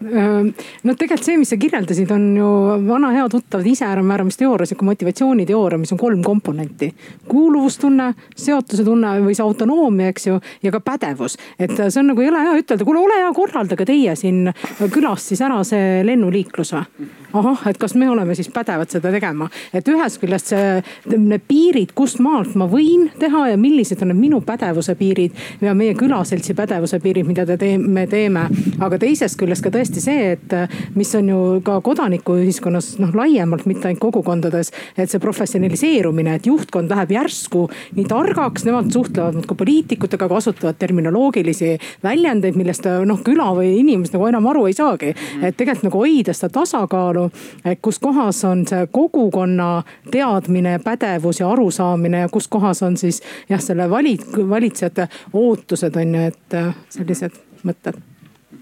no tegelikult see, mis sa kirjeldasid, on ju vana hea tuttav iseäramääramiste teooria, sihuke motivatsiooniteooria, mis on kolm komponenti. kuuluvustunne, seotuse tunne või see autonoomia, eks ju, ja ka pädevus. et see on nagu jõle hea ütelda, kuule ole hea, korraldage teie siin külas siis ära see lennuliiklus või. ahah, et kas me oleme siis pädevad seda tegema, et ühest küljest see, need piirid, kust maalt ma võin teha ja millised on need minu pädevuse piirid ja meie külaseltsi pädevuse piirid, mida te teeme, me teeme. aga teisest küljest ka tõesti tõesti see, et mis on ju ka kodanikuühiskonnas noh laiemalt, mitte ainult kogukondades. et see professionaliseerumine, et juhtkond läheb järsku nii targaks, nemad suhtlevad muudkui poliitikutega, kasutavad terminoloogilisi väljendeid, millest noh küla või inimesed nagu enam aru ei saagi. et tegelikult nagu hoida seda tasakaalu, et kus kohas on see kogukonna teadmine, pädevus ja arusaamine ja kus kohas on siis jah, selle vali-, valitsejate ootused on ju, et sellised mõtted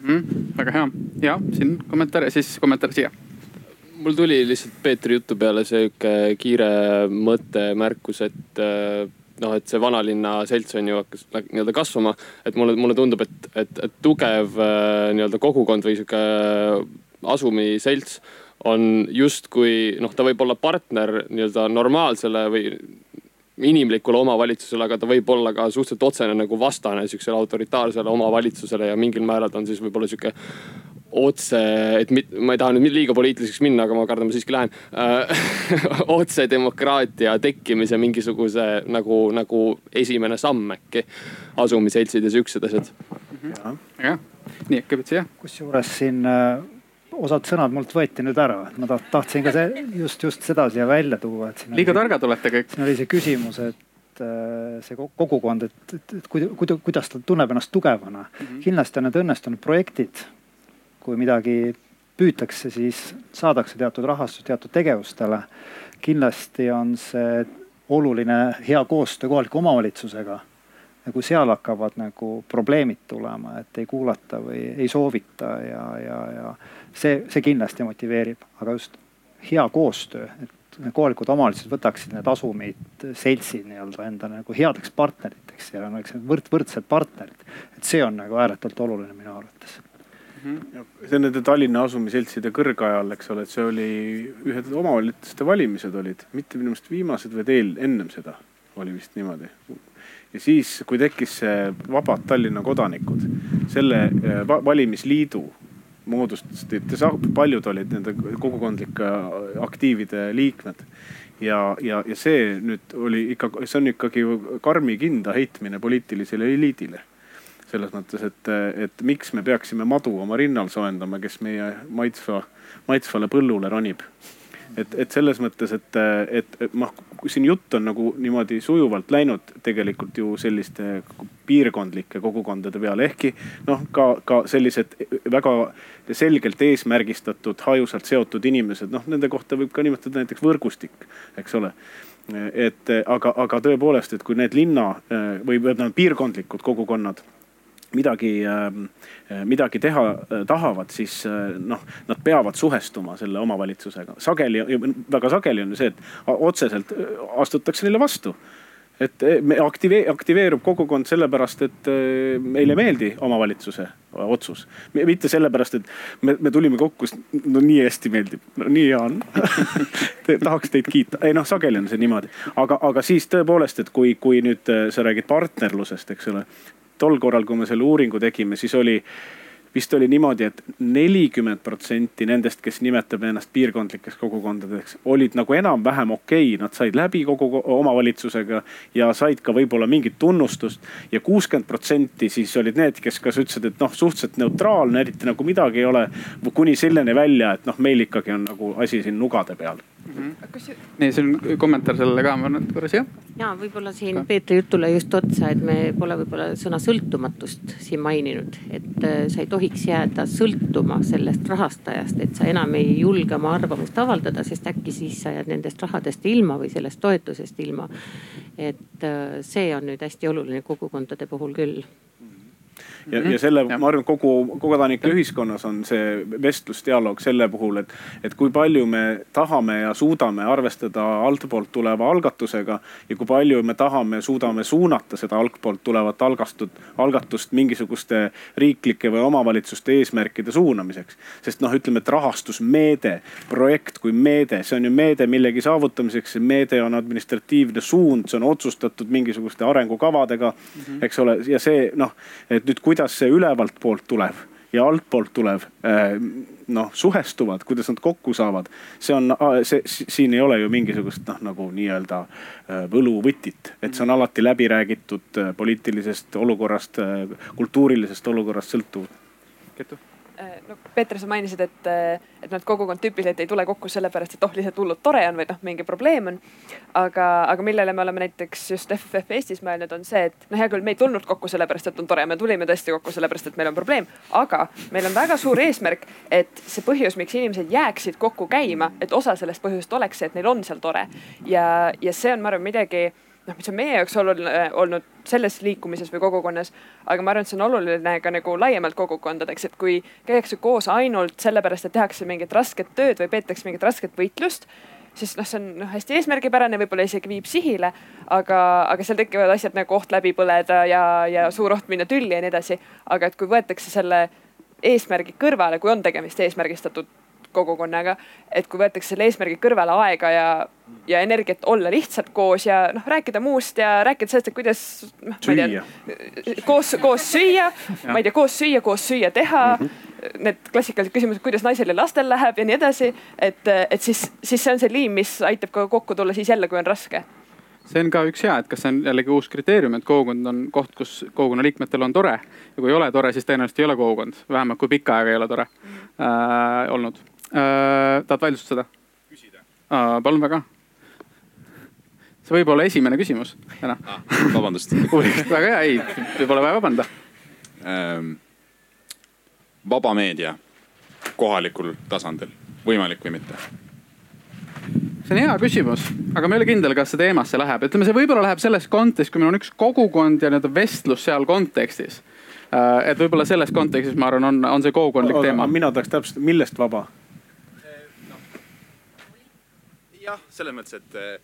mm. väga hea ja siin kommentaar ja siis kommentaar siia mul tuli lihtsalt Peetri jutu peale sihuke kiire mõte, märkus, et äh, noh, et see vanalinna selts on ju hakkas nii-öelda kasvama. et mulle, mulle tundub, et, et, et tugev äh, nii-öelda kogukond või sihuke asumiselts on justkui noh, ta võib olla partner nii-öelda normaalsele või inimlikule omavalitsusele, aga ta võib olla ka suhteliselt otsene nagu vastane sihukesele autoritaarsele omavalitsusele ja mingil määral ta on siis võib-olla sihuke otse, et mit, ma ei taha nüüd liiga poliitiliseks minna, aga ma kardan, ma siiski lähen äh, <laughs> otsedemokraatia tekkimise mingisuguse nagu, nagu esimene samm äkki. asumiseltsid ja siuksed asjad. jah, nii kõigepealt siia. kusjuures siin äh, osad sõnad mult võeti nüüd ära, et ma tahtsin ka see just, just seda siia välja tuua, et. liiga targad olete kõik. siin oli see küsimus, et äh, see kogukond, et, et, et kuidas, kuidas ta tunneb ennast tugevana mm. -hmm. kindlasti on need õnnestunud projektid, kui midagi püütakse, siis saadakse teatud rahastus teatud tegevustele. kindlasti on see oluline hea koostöö kohaliku omavalitsusega kui seal hakkavad nagu probleemid tulema, et ei kuulata või ei soovita ja, ja, ja see, see kindlasti motiveerib, aga just hea koostöö, et kohalikud omavalitsused võtaksid need asumid, seltsid nii-öelda enda nagu headeks partneriteks ja oleks võrd-, võrdsed partnerid. et see on nagu ääretult oluline minu arvates mhm. see on nende Tallinna asumiseltside kõrgajal, eks ole, et see oli ühed omavalitsuste valimised olid, mitte minu meelest viimased, vaid eel, ennem seda oli vist niimoodi. Ja siis, kui tekkis see Vabad Tallinna Kodanikud, selle eh, valimisliidu moodustasid, paljud olid nende kogukondlike aktiivide liikmed. ja, ja, ja see nüüd oli ikka, see on ikkagi karmi kinda heitmine poliitilisele eliidile. selles mõttes, et, et miks me peaksime madu oma rinnal soojendama, kes meie maitsva, maitsvale põllule ronib et, et selles mõttes, et, et, et noh, siin jutt on nagu niimoodi sujuvalt läinud tegelikult ju selliste piirkondlike kogukondade peale, ehkki noh, ka, ka sellised väga selgelt eesmärgistatud, hajusalt seotud inimesed, noh nende kohta võib ka nimetada näiteks võrgustik, eks ole. Et aga, aga tõepoolest, et kui need linna või tähendab piirkondlikud kogukonnad midagi, ähm, äh, midagi teha äh, tahavad, siis äh, noh, nad peavad suhestuma selle omavalitsusega. sageli, väga sageli on ju see, et otseselt astutakse neile vastu. Et me aktivee-, aktiveerub kogukond sellepärast, et meile ei meeldi omavalitsuse otsus. mitte sellepärast, et me, me tulime kokku, sest no nii hästi meeldib, no nii hea on. <laughs> Tahaks teid kiita, ei noh, sageli on see niimoodi, aga, aga siis tõepoolest, et kui, kui nüüd sa räägid partnerlusest, eks ole tol korral, kui me selle uuringu tegime, siis oli vist oli niimoodi et, et nelikümmend protsenti nendest, kes nimetab ennast piirkondlikeks kogukondadeks, olid nagu enam-vähem okei okay., nad said läbi kogu omavalitsusega ja said ka võib-olla mingit tunnustust. ja kuuskümmend protsenti siis olid need, kes kas ütlesid, et noh, suhteliselt neutraalne, eriti nagu midagi ei ole. kuni selleni välja, et noh, meil ikkagi on nagu asi siin nugade peal mm. -hmm. nii, see on kommentaar sellele ka, ma arvan, et korra siia. ja võib-olla siin ka. Peetri jutule just otsa, et me pole võib-olla sõna sõltumatust siin maininud, et äh, sa ei tohiks jääda sõltuma sellest rahastajast, et sa enam ei julge oma arvamust avaldada, sest äkki siis sa jääd nendest rahadest ilma või sellest toetusest ilma. et äh, see on nüüd hästi oluline kogukondade puhul küll ja mm, -hmm. ja selle, ma arvan, kogu kodanike ühiskonnas on see vestlusdialoog selle puhul, et, et kui palju me tahame ja suudame arvestada altpoolt tuleva algatusega. ja kui palju me tahame, suudame suunata seda altpoolt tulevat algastut, algatust mingisuguste riiklike või omavalitsuste eesmärkide suunamiseks. sest noh, ütleme, et rahastusmeede, projekt kui meede, see on ju meede millegi saavutamiseks, see meede on administratiivne suund, see on otsustatud mingisuguste arengukavadega mm, -hmm. eks ole, ja see noh, et nüüd kui kuidas see ülevalt poolt tuleb ja altpoolt tulev äh, noh suhestuvad, kuidas nad kokku saavad. see on, see siin ei ole ju mingisugust noh, nagu nii-öelda äh, võluvõtit, et see on alati läbi räägitud äh, poliitilisest olukorrast, kultuurilisest olukorrast sõltuv. Ketu Äh, no Peeter, sa mainisid, et, äh, et et kogukond tüüpiliselt ei tule kokku sellepärast, et oh, lihtsalt hullult tore on või noh, mingi probleem on. aga, aga millele me oleme näiteks just FFF Eestis mõelnud, on see, et noh, hea küll, me ei tulnud kokku sellepärast, et on tore, me tulime tõesti kokku sellepärast, et meil on probleem. aga meil on väga suur eesmärk, et see põhjus, miks inimesed jääksid kokku käima, et osa sellest põhjusest oleks see, et neil on seal tore. ja, ja see on, ma arvan, midagi noh, mis on meie jaoks oluline olnud selles liikumises või kogukonnas. aga ma arvan, et see on oluline ka nagu laiemalt kogukondadeks, et kui käiakse koos ainult sellepärast, et tehakse mingit rasket tööd või peetakse mingit rasket võitlust siis noh, see on noh hästi eesmärgipärane, võib-olla isegi viib sihile, aga, aga seal tekivad asjad nagu oht läbi põleda ja, ja suur oht minna tülli ja nii edasi. aga et kui võetakse selle eesmärgi kõrvale, kui on tegemist eesmärgistatud kogukonnaga. et kui võetakse selle eesmärgi kõrvale aega ja, ja energiat olla lihtsalt koos ja noh, rääkida muust ja rääkida sellest, et kuidas noh, ma ei tea, koos, koos süüa, ma ei tea, koos süüa, koos süüa teha mm. -hmm need klassikalised küsimused, kuidas naisel ja lastel läheb ja nii edasi. et, et siis, siis see on see liim, mis aitab ka kokku tulla siis jälle, kui on raske see on ka üks hea, et kas see on jällegi uus kriteerium, et kogukond on koht, kus kogukonna liikmetel on tore. ja kui ei ole tore, siis tõenäoliselt ei ole kogukond, vähemalt kui pikka aega ei ole tore äh, olnud. Tahad vaidlustada? küsida äh,. palun väga. see võib olla esimene küsimus täna ah,. vabandust <laughs> väga hea, ei, pole vaja vabandada ähm,. vaba meedia kohalikul tasandil, võimalik või mitte? see on hea küsimus, aga ma ei ole kindel, kas see teemasse läheb, ütleme, see võib-olla läheb selles kontekstis, kui meil on üks kogukond ja nii-öelda vestlus seal kontekstis. Äh, et võib-olla selles kontekstis, ma arvan, on, on see kogukondlik teema. mina tahaks täpsustada, millest vaba? Jah, selles mõttes, et,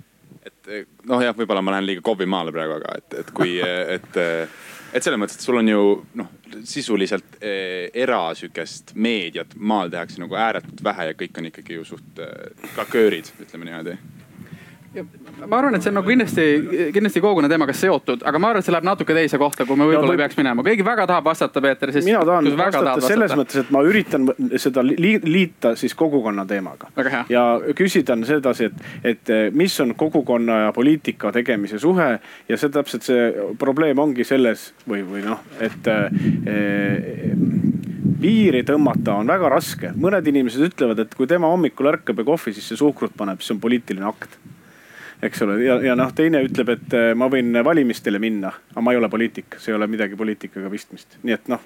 et noh, jah, võib-olla ma lähen liiga KOV-i maale praegu, aga et, et kui, et, et selles mõttes, et sul on ju noh, sisuliselt eh, era sihukest meediat maal tehakse nagu ääretult vähe ja kõik on ikkagi ju suht eh, klaköörid, ütleme niimoodi ma arvan, et see on nagu kindlasti, kindlasti kogukonna teemaga seotud, aga ma arvan, et see läheb natuke teise kohta, kui me võib-olla no, ei peaks minema. keegi väga tahab vastata, Peeter, siis. mina tahan vastata selles mõttes, et ma üritan seda liita siis kogukonna teemaga. ja küsida on sedasi, et, et eh, mis on kogukonna ja poliitika tegemise suhe ja see täpselt see probleem ongi selles või, või noh, et eh, piiri tõmmata on väga raske. mõned inimesed ütlevad, et kui tema hommikul ärkab ja kohvi sisse suhkrut paneb, siis see on poliitiline akt eks ole, ja, ja noh, teine ütleb, et äh, ma võin valimistele minna, aga ma ei ole poliitik, see ei ole midagi poliitikaga pistmist. nii et noh,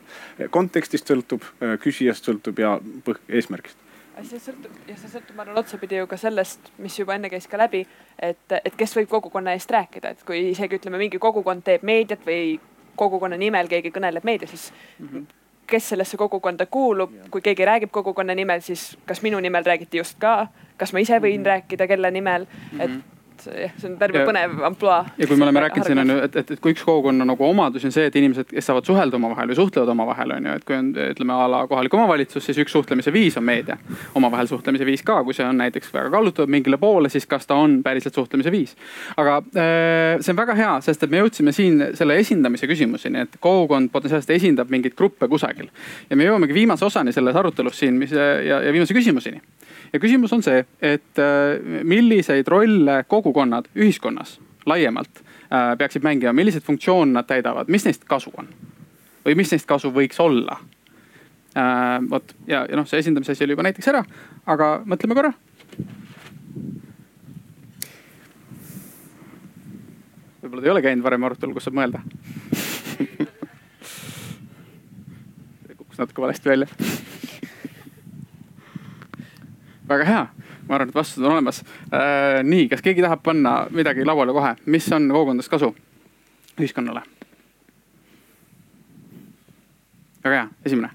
kontekstist sõltub, äh, küsijast sõltub ja põh-, eesmärgist see sõltub ja see sõltub, ma arvan, otsapidi ju ka sellest, mis juba enne käis ka läbi, et, et kes võib kogukonna eest rääkida, et kui isegi ütleme, mingi kogukond teeb meediat või kogukonna nimel keegi kõneleb meedias, siis mm -hmm. kes sellesse kogukonda kuulub, kui keegi räägib kogukonna nimel, siis kas minu nimel räägiti just ka, kas ma ise võin mm -hmm. rääkida, kelle nimel mm, -hmm. et mhm jah, see on terve põnev ampluaa. ja kui me oleme rääkinud siin on ju, et, et, et kui üks kogukonna nagu omadusi on see, et inimesed, kes saavad suhelda omavahel või suhtlevad omavahel on ju, et kui on ütleme a la kohalik omavalitsus, siis üks suhtlemise viis on meedia. omavahel suhtlemise viis ka, kui see on näiteks väga kallutatud mingile poole, siis kas ta on päriselt suhtlemise viis. aga äh, see on väga hea, sest et me jõudsime siin selle esindamise küsimuseni, et kogukond potentsiaalselt esindab mingeid gruppe kusagil. ja me jõuamegi viimase osani selles arutelus siin, mis ja, ja viimase küsimuseni ja küsimus on see, et äh, milliseid rolle kogukonnad ühiskonnas laiemalt äh, peaksid mängima, milliseid funktsioone nad täidavad, mis neist kasu on? või mis neist kasu võiks olla? Äh, vot ja, ja noh, see esindamise asi oli juba näiteks ära, aga mõtleme korra. võib-olla te ei ole käinud varem arutelul, kus saab mõelda <laughs> kukkus natuke valesti välja väga hea, ma arvan, et vastused on olemas äh,. nii, kas keegi tahab panna midagi lauale kohe, mis on kogukondadest kasu ühiskonnale? väga hea, esimene.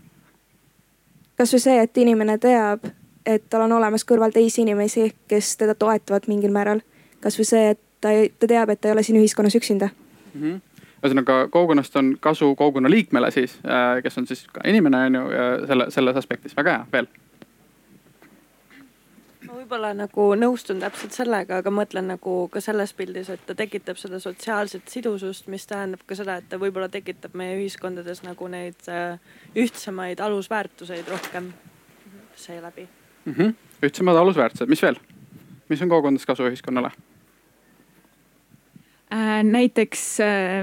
kasvõi see, et inimene teab, et tal on olemas kõrval teisi inimesi, kes teda toetavad mingil määral. kasvõi see, et ta, ta teab, et ta ei ole siin ühiskonnas üksinda mm. -hmm ühesõnaga kogukonnast on kasu kogukonna liikmele siis, äh, kes on siis ka inimene on ju selle, selles aspektis, väga hea, veel võib-olla nagu nõustun täpselt sellega, aga mõtlen nagu ka selles pildis, et ta tekitab seda sotsiaalset sidusust, mis tähendab ka seda, et ta võib-olla tekitab meie ühiskondades nagu neid äh, ühtsemaid alusväärtuseid rohkem seeläbi mm. -hmm. ühtsemad alusväärtused, mis veel, mis on kogukondades kasu ühiskonnale? Äh, näiteks äh,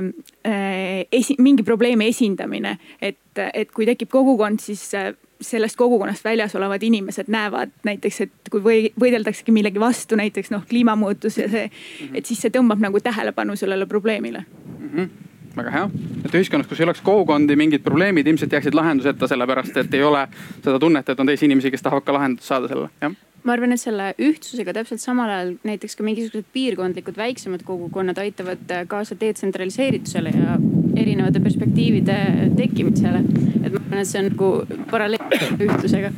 äh, esi-, mingi probleemi esindamine, et, et kui tekib kogukond, siis sellest kogukonnast väljas olevad inimesed näevad näiteks, et kui või, võideldaksegi millegi vastu, näiteks noh, kliimamuutus ja see, et siis see tõmbab nagu tähelepanu sellele probleemile. Mm. -hmm väga hea, et ühiskonnas, kus ei oleks kogukondi, mingid probleemid ilmselt jääksid lahenduseta, sellepärast et ei ole seda tunnet, et on teisi inimesi, kes tahavad ka lahendust saada sellele, jah ma arvan, et selle ühtsusega täpselt samal ajal näiteks ka mingisugused piirkondlikud väiksemad kogukonnad aitavad kaasa detsentraliseeritusele ja erinevate perspektiivide tekkimisele. et ma arvan, et see on nagu paralleel ühtlusega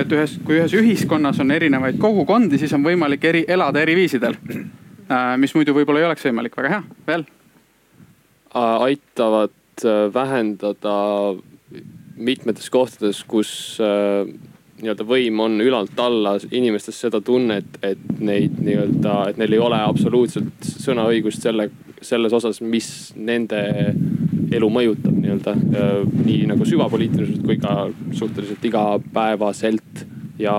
et ühes, kui ühes ühiskonnas on erinevaid kogukondi, siis on võimalik eri, elada eri viisidel. Äh, mis muidu võib-olla ei oleks võimalik, väga hea, veel. aitavad äh, vähendada mitmetes kohtades, kus äh, nii-öelda võim on ülalt alla inimestes seda tunnet, et neid nii-öelda, et neil ei ole absoluutselt sõnaõigust selle, selles osas, mis nende elu mõjutab nii-öelda. nii nagu süvapoliitiliselt kui ka suhteliselt igapäevaselt ja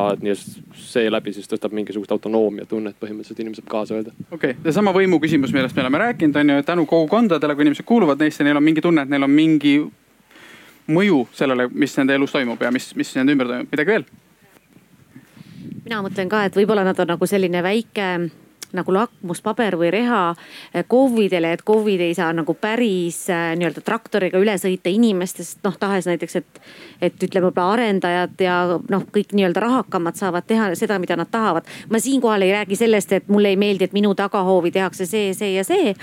seeläbi siis tõstab mingisugust autonoomia tunnet põhimõtteliselt inimene saab kaasa öelda. okei okay., seesama võimu küsimus, millest me oleme rääkinud, on ju, tänu kogukondadele, kui inimesed kuuluvad neisse, neil on mingi tunne, et neil on mingi mõju sellele, mis nende elus toimub ja mis, mis nende ümber toimub, midagi veel? mina mõtlen ka, et võib-olla nad on nagu selline väike nagu lakmuspaber või reha eh, KOV-idele, et KOV-id ei saa nagu päris eh, nii-öelda traktoriga üle sõita inimestest, noh tahes näiteks, et. et ütleme võib-olla arendajad ja noh, kõik nii-öelda rahakamad saavad teha seda, mida nad tahavad. ma siinkohal ei räägi sellest, et mulle ei meeldi, et minu tagahoovi tehakse see, see ja see.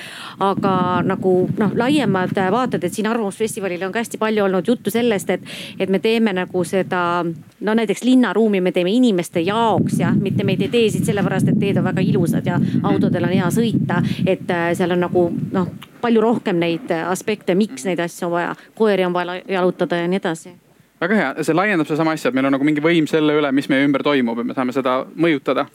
aga nagu noh, laiemad vaated, et siin Arvamusfestivalil on ka hästi palju olnud juttu sellest, et, et me teeme nagu seda no näiteks linnaruumi me teeme inimeste jaoks ja mitte me ei tee teesid sellepärast, et teed on väga ilusad ja ja autodel on hea sõita. et äh, seal on nagu noh, palju rohkem neid äh, aspekte, miks neid asju on vaja, koeri on vaja jalutada ja nii edasi. Väga hea, see laiendab sedasama asja, et meil on nagu mingi võim selle üle, mis meie ümber toimub ja me saame seda mõjutada.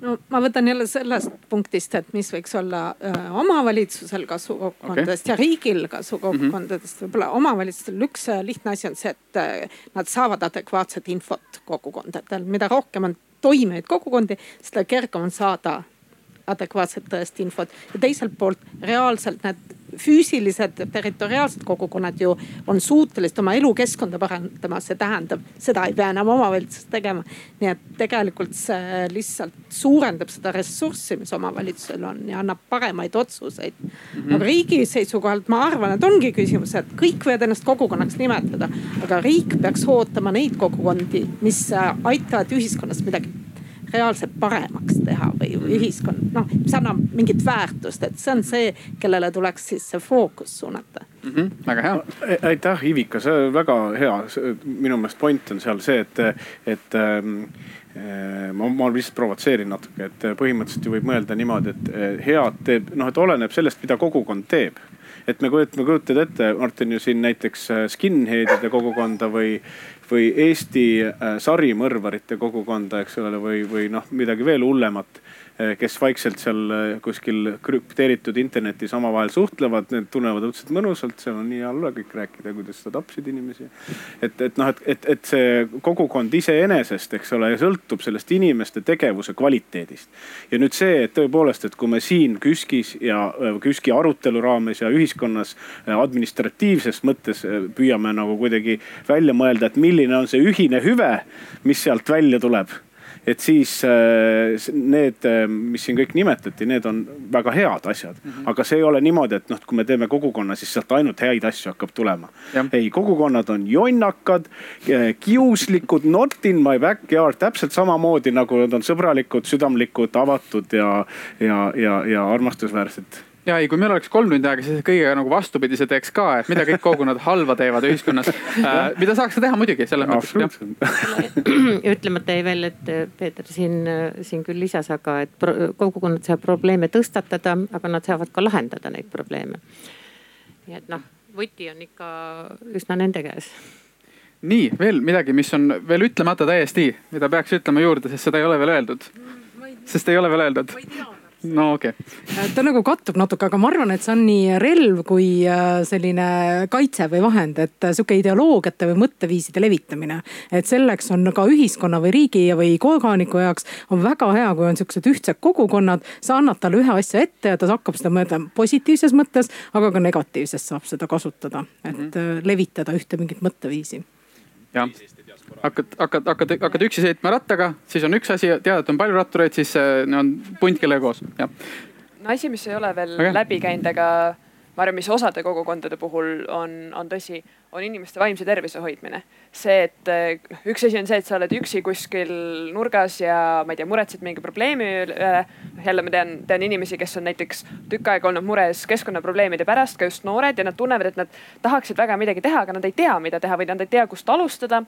No ma võtan jälle sellest punktist, et mis võiks olla äh, omavalitsusel kasu kogukondadest okay. ja riigil kasu kogukondadest. Mm -hmm.. võib-olla omavalitsustel üks äh, lihtne asi on see, et äh, nad saavad adekvaatset infot kogukondadel, mida rohkem on toimivaid kogukondi, seda kergem on saada adekvaatset tõest infot ja teiselt poolt reaalselt need füüsilised territoriaalsed kogukonnad ju on suutelised oma elukeskkonda parandama, see tähendab, seda ei pea enam omavalitsus tegema. nii et tegelikult see lihtsalt suurendab seda ressurssi, mis omavalitsusel on ja annab paremaid otsuseid mm. -hmm. aga riigi seisukohalt ma arvan, et ongi küsimus, et kõik võivad ennast kogukonnaks nimetada, aga riik peaks ootama neid kogukondi, mis aitavad ühiskonnas midagi reaalselt paremaks teha või, ühiskond, noh, mis annab mingit väärtust, et see on see, kellele tuleks siis see fookus suunata mm. -hmm, väga hea. aitäh, Ivika, see on väga hea, minu meelest point on seal see, et, et ähm, äh, ma, ma lihtsalt provotseerin natuke, et põhimõtteliselt ju võib mõelda niimoodi, et äh, head teeb, noh, et oleneb sellest, mida kogukond teeb et me kujutame, kujutad ette, Martin ju siin näiteks äh, skinhead'ide kogukonda või, või Eesti äh, sarimõrvarite kogukonda, eks ole, või, või noh, midagi veel hullemat kes vaikselt seal eh, kuskil krüpteeritud internetis omavahel suhtlevad, need tunnevad õudselt mõnusalt, seal on nii alla kõik rääkida, kuidas sa tapsid inimesi. et, et noh, et, et, et see kogukond iseenesest, eks ole, sõltub sellest inimeste tegevuse kvaliteedist. ja nüüd see, et tõepoolest, et kui me siin KÜSK-is ja eh, KÜSK-i arutelu raames ja ühiskonnas administratiivses mõttes püüame nagu kuidagi välja mõelda, et milline on see ühine hüve, mis sealt välja tuleb et siis äh, need, äh, mis siin kõik nimetati, need on väga head asjad mm. -hmm. aga see ei ole niimoodi, et noh, kui me teeme kogukonna, siis sealt ainult häid asju hakkab tulema. ei, kogukonnad on jonnakad, äh, kiuslikud, not in my backyard, täpselt samamoodi nagu nad on sõbralikud, südamlikud, avatud ja, ja, ja, ja armastusväärsed ja ei, kui meil oleks kolm tundi aega, siis kõigega nagu vastupidise teeks ka, et mida kõik kogukonnad halba teevad ühiskonnas äh,. mida saaks ka teha muidugi selles mõttes. ütlemata jäi veel, et äh, Peeter siin, äh, siin küll lisas, aga et kogukonnad saavad probleeme tõstatada, aga nad saavad ka lahendada neid probleeme. nii et noh, võti on ikka üsna nende käes nii veel midagi, mis on veel ütlemata täiesti, mida peaks ütlema juurde, sest seda ei ole veel öeldud. sest ei ole veel öeldud no okei okay.. ta nagu kattub natuke, aga ma arvan, et see on nii relv kui äh, selline kaitse või vahend, et äh, sihuke ideoloogiate või mõtteviiside levitamine. et selleks on ka ühiskonna või riigi või kodaniku jaoks on väga hea, kui on sihukesed ühtsed kogukonnad. sa annad talle ühe asja ette ja ta hakkab seda mõelda positiivses mõttes, aga ka negatiivses saab seda kasutada, et mm -hmm. levitada ühte mingit mõtteviisi jah, hakkad, hakkad, hakkad, hakkad üksi sõitma rattaga, siis on üks asi, tead, et on palju rattureid, siis on punt kellega koos, jah. no asi, mis ei ole veel okay. läbi käinud, aga ma arvan, mis osade kogukondade puhul on, on tõsi, on inimeste vaimse tervise hoidmine. see, et noh, üks asi on see, et sa oled üksi kuskil nurgas ja ma ei tea, muretsed mingi probleemi üle. jälle ma tean, tean inimesi, kes on näiteks tükk aega olnud mures keskkonnaprobleemide pärast, ka just noored ja nad tunnevad, et nad tahaksid väga midagi teha, aga nad ei tea, mida teha või nad ei tea, kust alustada.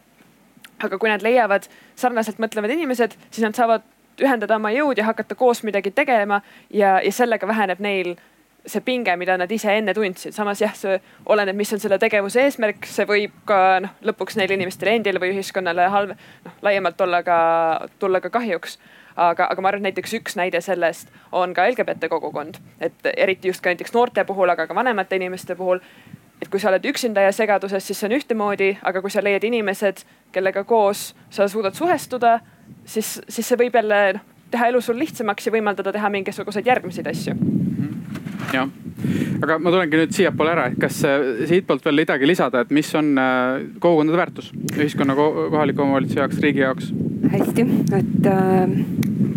Aga kui nad leiavad sarnaselt mõtlevad inimesed, siis nad saavad ühendada oma jõud ja hakata koos midagi tegema ja, ja sellega väheneb neil see pinge, mida nad ise enne tundsid, samas jah, see oleneb, mis on selle tegevuse eesmärk, see võib ka noh, lõpuks neile inimestele endile või ühiskonnale halb, noh laiemalt olla ka, tulla ka kahjuks. Aga, aga ma arvan, et näiteks üks näide sellest on ka LGBT kogukond, et eriti just ka näiteks noorte puhul, aga ka vanemate inimeste puhul. Et kui sa oled üksinda ja segaduses, siis see on ühtemoodi, aga kui sa leiad inimesed, kellega koos sa suudad suhestuda, siis, siis see võib jälle noh, teha elu sul lihtsamaks ja võimaldada teha mingisuguseid järgmiseid asju. Jah, aga ma tulengi nüüd siiapoole ära, et kas äh, siitpoolt veel midagi lisada, et mis on äh, kogukondade väärtus ühiskonna, kohaliku omavalitsuse jaoks, riigi jaoks? hästi, et äh,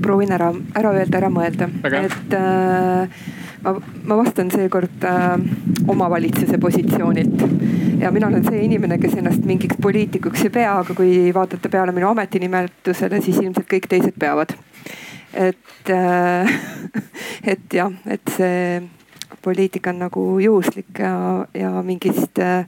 proovin ära, ära öelda, ära mõelda, et äh, ma, ma vastan seekord äh, omavalitsuse positsioonilt ja mina olen see inimene, kes ennast mingiks poliitikuks ei pea, aga kui vaatate peale minu ametinimetusele, siis ilmselt kõik teised peavad. et äh, <laughs> et jah, et see poliitika on nagu juhuslik ja, ja mingist äh,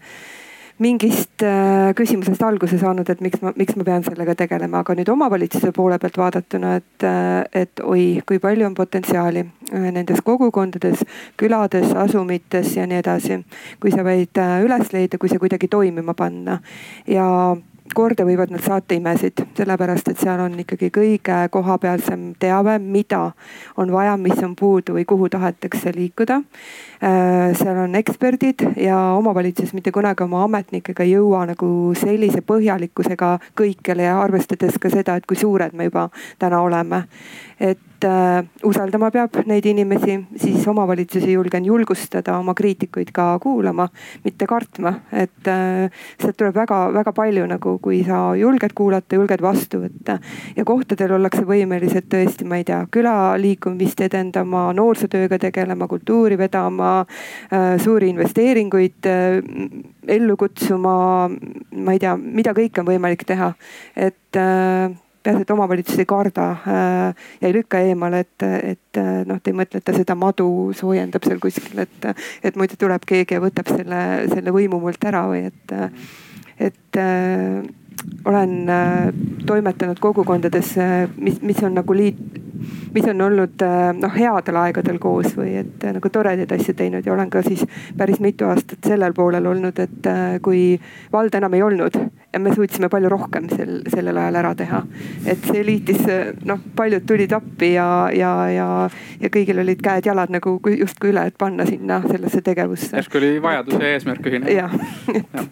mingist äh, küsimusest alguse saanud, et miks ma, miks ma pean sellega tegelema, aga nüüd omavalitsuse poole pealt vaadatuna, et, äh, et oi, kui palju on potentsiaali nendes kogukondades, külades, asumites ja nii edasi. kui sa võid üles leida, kui see kuidagi toimima panna ja korda võivad nad saata imesid, sellepärast et seal on ikkagi kõige kohapealsem teave, mida on vaja, mis on puudu või kuhu tahetakse liikuda. Äh, seal on eksperdid ja omavalitsus mitte kunagi oma ametnikega ei jõua nagu sellise põhjalikkusega kõikjale ja arvestades ka seda, et kui suured me juba täna oleme. Et äh, usaldama peab neid inimesi, siis omavalitsusi julgen julgustada oma kriitikuid ka kuulama, mitte kartma, et äh, sealt tuleb väga-väga palju nagu, kui sa julged kuulata, julged vastu võtta. ja kohtadel ollakse võimelised tõesti, ma ei tea, külaliikumist edendama, noorsootööga tegelema, kultuuri vedama äh,, suuri investeeringuid äh, ellu kutsuma, ma ei tea, mida kõike on võimalik teha, et äh, peaasi, et omavalitsus ei karda äh, ja ei lükka eemale, et, et äh, noh, te ei mõtle, et ta seda madu soojendab seal kuskil, et, et muidu tuleb keegi ja võtab selle, selle võimu mult ära või et, et äh, olen äh, toimetanud kogukondades, äh, mis, mis on nagu liit, mis on olnud äh, noh, headel aegadel koos või et nagu toredaid asju teinud ja olen ka siis päris mitu aastat sellel poolel olnud, et kui valda enam ei olnud ja me suutsime palju rohkem sel, sellel ajal ära teha. et see liitis, noh, paljud tulid appi ja, ja, ja, ja kõigil olid käed-jalad nagu justkui üle, et panna sinna sellesse tegevusse. järsku oli vajadus ja eesmärk ühine. jah ja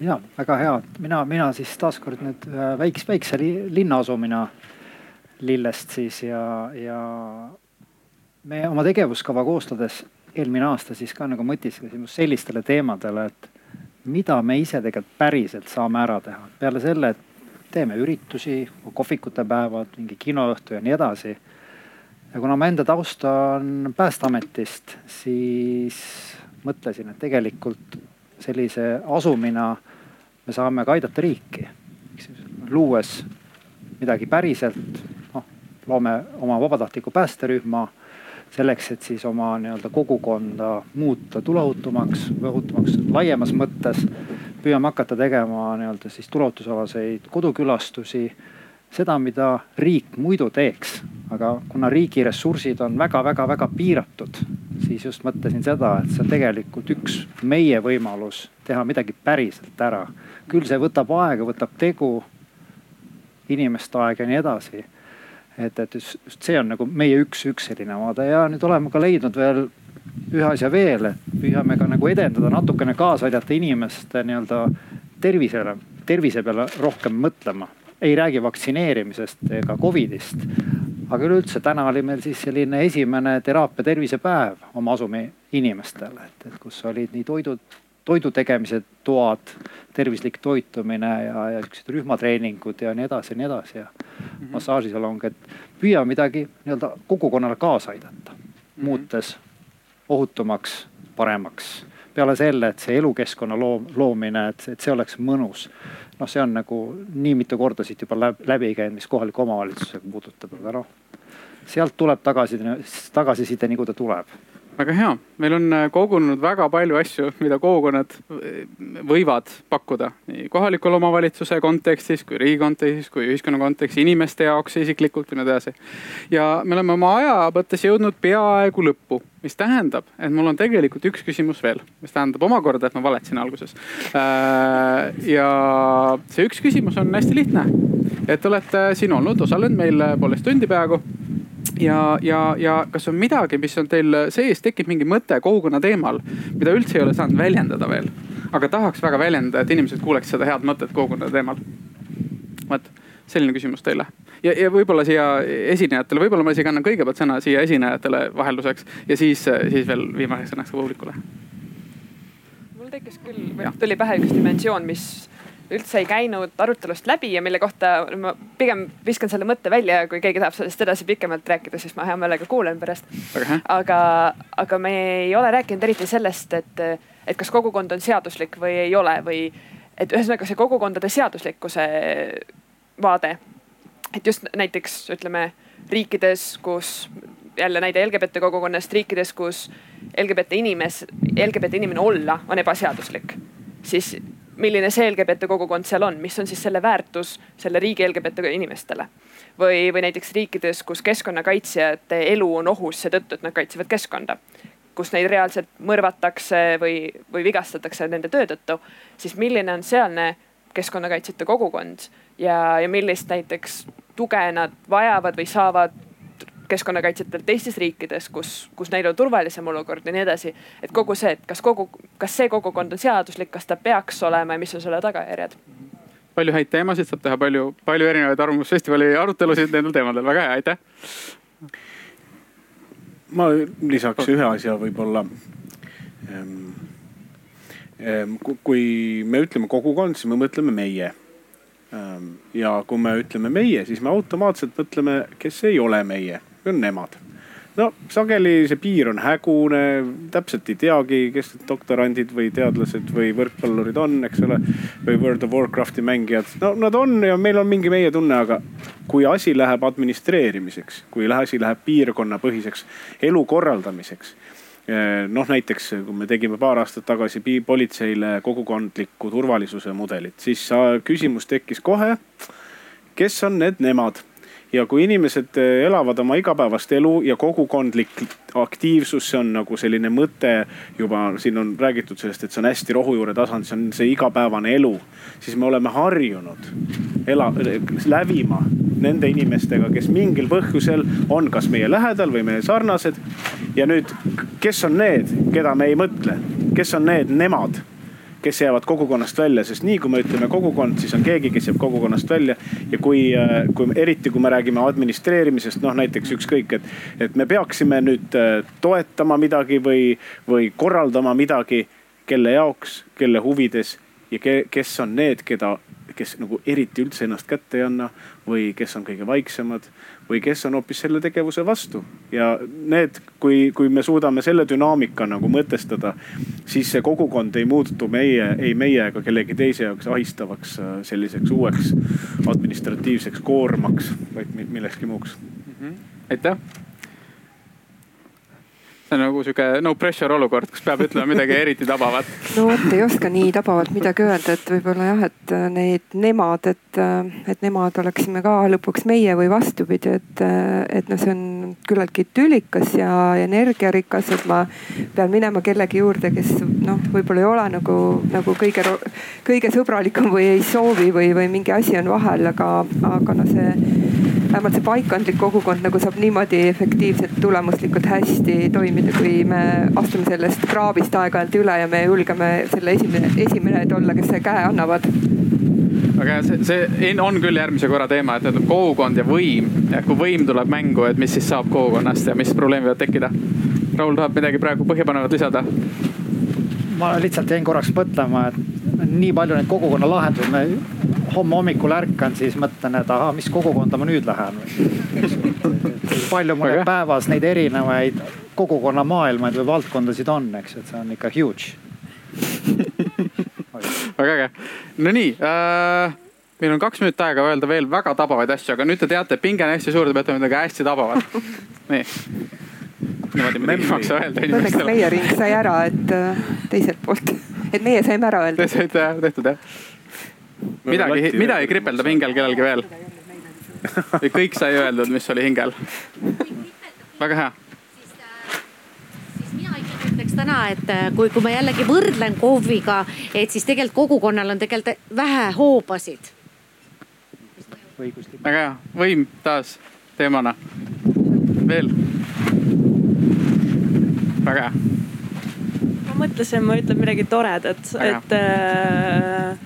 ja väga hea, mina, mina siis taaskord nüüd äh, väikse, väikse linna asumina Lillest siis ja, ja me oma tegevuskava koostades eelmine aasta siis ka nagu mõtisklesime just sellistele teemadele, et mida me ise tegelikult päriselt saame ära teha. peale selle, et teeme üritusi, kohvikute päevad, mingi kinoõhtu ja nii edasi. ja kuna mu enda taust on Päästeametist, siis mõtlesin, et tegelikult sellise asumina me saame ka aidata riiki. luues midagi päriselt, noh loome oma vabatahtliku päästerühma selleks, et siis oma nii-öelda kogukonda muuta tuleohutumaks, ohutumaks laiemas mõttes. püüame hakata tegema nii-öelda siis tuleohutusalaseid kodukülastusi seda, mida riik muidu teeks. aga kuna riigi ressursid on väga-väga-väga piiratud, siis just mõtlesin seda, et see on tegelikult üks meie võimalus teha midagi päriselt ära. küll see võtab aega, võtab tegu, inimeste aega ja nii edasi. et, et just see on nagu meie üks, üks selline vaade ja nüüd oleme ka leidnud veel ühe asja veel, et püüame ka nagu edendada, natukene kaasa aidata inimeste nii-öelda tervisele, tervise peale rohkem mõtlema ei räägi vaktsineerimisest ega Covidist. aga üleüldse täna oli meil siis selline esimene teraapia tervisepäev oma asumi inimestele, et, et kus olid nii toidud, toidu tegemise toad, tervislik toitumine ja, ja siuksed rühmatreeningud ja nii edasi ja nii edasi ja mm -hmm. massaažisalong, et püüa midagi nii-öelda kogukonnale kaasa aidata mm, -hmm. muutes ohutumaks, paremaks. peale selle, et see elukeskkonna loom, loomine, et, et see oleks mõnus. Noh, see on nagu nii mitu korda siit juba läbi käinud, mis kohaliku omavalitsusega puudutab, aga noh sealt tuleb tagasi, tagasiside, nii kui ta tuleb väga hea, meil on äh, kogunenud väga palju asju, mida kogukonnad äh, võivad pakkuda nii kohaliku omavalitsuse kontekstis kui riigi kontekstis kui ühiskonna kontekstis, inimeste jaoks isiklikult ja nii edasi. ja me oleme oma aja mõttes jõudnud peaaegu lõppu, mis tähendab, et mul on tegelikult üks küsimus veel, mis tähendab omakorda, et ma valetasin alguses. Äh, ja see üks küsimus on hästi lihtne, et olete siin olnud, osalenud meil poolteist tundi peaaegu ja, ja, ja kas on midagi, mis on teil sees, tekib mingi mõte kogukonna teemal, mida üldse ei ole saanud väljendada veel, aga tahaks väga väljendada, et inimesed kuuleks seda head mõtet kogukonna teemal. vot selline küsimus teile ja, ja võib-olla siia esinejatele, võib-olla ma isegi annan kõigepealt sõna siia esinejatele vahelduseks ja siis, siis veel viimaseks sõnaks ka publikule. mul tekkis küll, tuli pähe üks dimensioon, mis üldse ei käinud arutelust läbi ja mille kohta ma pigem viskan selle mõtte välja ja kui keegi tahab sellest edasi pikemalt rääkida, siis ma hea meelega kuulan pärast. aga, aga me ei ole rääkinud eriti sellest, et, et kas kogukond on seaduslik või ei ole või et ühesõnaga see kogukondade seaduslikkuse vaade. et just näiteks ütleme riikides, kus jälle näide LGBT kogukonnast, riikides, kus LGBT inimes, LGBT inimene olla on ebaseaduslik, siis milline see LGBT kogukond seal on, mis on siis selle väärtus selle riigi LGBT inimestele. või, või näiteks riikides, kus keskkonnakaitsjate elu on ohus seetõttu, et nad kaitsevad keskkonda kus neid reaalselt mõrvatakse või, või vigastatakse nende töö tõttu, siis milline on sealne keskkonnakaitsjate kogukond ja, ja millist näiteks tuge nad vajavad või saavad keskkonnakaitsjatel teistes riikides, kus, kus neil on turvalisem olukord ja nii edasi. et kogu see, et kas kogu, kas see kogukond on seaduslik, kas ta peaks olema ja mis on selle tagajärjed? palju häid teemasid, saab teha palju, palju erinevaid Arvamusfestivali arutelusid nendel teemadel, väga hea, aitäh. ma lisaks ühe asja võib-olla ehm, ehm, kui me ütleme kogukond, siis me mõtleme meie. Ehm, ja kui me ütleme meie, siis me automaatselt mõtleme, kes ei ole meie on nemad. no sageli see piir on hägune, täpselt ei teagi, kes need doktorandid või teadlased või võrkpallurid on, eks ole. või World of Warcrafti mängijad, no nad on ja meil on mingi meie tunne, aga kui asi läheb administreerimiseks, kui asi läheb piirkonnapõhiseks elu korraldamiseks eh, noh, näiteks kui me tegime paar aastat tagasi politseile kogukondliku turvalisuse mudelit, siis küsimus tekkis kohe. kes on need nemad? Ja kui inimesed eh, elavad oma igapäevast elu ja kogukondlik aktiivsus, see on nagu selline mõte juba, siin on räägitud sellest, et see on hästi rohujuure tasand, see on see igapäevane elu. siis me oleme harjunud ela-, lävima nende inimestega, kes mingil põhjusel on kas meie lähedal või meie sarnased. ja nüüd, kes on need, keda me ei mõtle, kes on need nemad kes jäävad kogukonnast välja, sest nii kui me ütleme kogukond, siis on keegi, kes jääb kogukonnast välja. ja kui, äh, kui eriti, kui me räägime administreerimisest, noh näiteks ükskõik, et, et me peaksime nüüd äh, toetama midagi või, või korraldama midagi, kelle jaoks, kelle huvides ja ke, kes on need, keda, kes nagu eriti üldse ennast kätte ei anna või kes on kõige vaiksemad või kes on hoopis selle tegevuse vastu. ja need, kui, kui me suudame selle dünaamika nagu mõtestada, siis see kogukond ei muutu meie, ei meie ega kellegi teise jaoks ahistavaks äh, selliseks uueks administratiivseks koormaks, vaid millekski muuks mm. -hmm. aitäh <laughs> nagu sihuke no pressure olukord, kus peab ütlema midagi eriti tabavat. <laughs> no vot, ei oska nii tabavalt midagi öelda, et võib-olla jah, et äh, need nemad, et, äh, et nemad oleksime ka lõpuks meie või vastupidi, et, äh, et noh, see on küllaltki tülikas ja energiarikas, et ma pean minema kellegi juurde, kes noh, võib-olla ei ole nagu, nagu kõige, kõige sõbralikum või ei soovi või, või mingi asi on vahel, aga, aga noh, see vähemalt see paikkondlik kogukond nagu saab niimoodi efektiivselt, tulemuslikult hästi toimida, kui me astume sellest kraavist aeg-ajalt üle ja me julgeme selle esimene, esimehed olla, kes käe annavad aga see, see on küll järgmise korra teema, et ütleme kogukond ja võim ja kui võim tuleb mängu, et mis siis saab kogukonnast ja mis probleemid võivad tekkida. Raul tahab midagi praegu põhjapanevat lisada? ma lihtsalt jäin korraks mõtlema, et nii palju neid kogukonna lahendusi, me homme hommikul ärkan, siis mõtlen, et ahah, mis kogukonda ma nüüd lähen. <laughs> palju mul päevas neid erinevaid kogukonna maailmaid või valdkondasid on, eks, et see on ikka huge <laughs> väga äge, no nii äh, meil on kaks minutit aega öelda veel väga tabavaid asju, aga nüüd te teate, et pinge on hästi suur, te peate midagi hästi tabavat. <laughs> nii. niimoodi midagi ei maksa öelda Õnneks inimestele. meie ring sai ära, et äh, teiselt poolt, <laughs> et meie saime ära öelda. Te saite jah tehtud jah. midagi, midagi kripeldab hingel kellelgi veel. kõik sai öeldud, mis oli hingel. väga hea ütleks täna, et äh, kui, kui ma jällegi võrdlen KOV-iga, et siis tegelikult kogukonnal on tegelikult vähe hoobasid. väga hea, võim taas teemana. veel. väga hea. ma mõtlesin, ma ütlen midagi toredat, et äh,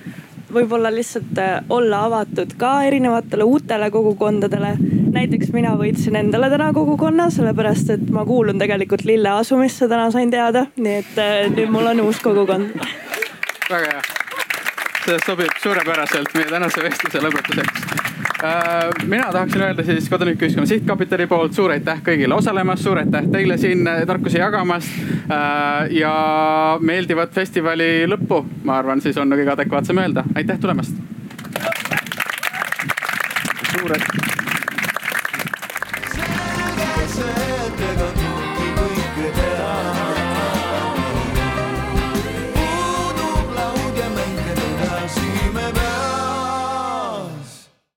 võib-olla lihtsalt äh, olla avatud ka erinevatele uutele kogukondadele. näiteks mina võitsin endale täna kogukonna, sellepärast et ma kuulun tegelikult Lille asumisse, täna sain teada, nii et äh, nüüd mul on uus kogukond. väga hea, see sobib suurepäraselt meie tänase vestluse lõpetuseks Äh, mina tahaksin öelda siis Kodanikuühiskonna Sihtkapitali poolt suur aitäh kõigile osalemast, suur aitäh teile siin äh, tarkusi jagamast. ja meeldivat festivali lõppu, ma arvan, siis on kõige adekvaatsem öelda, aitäh tulemast. suur aitäh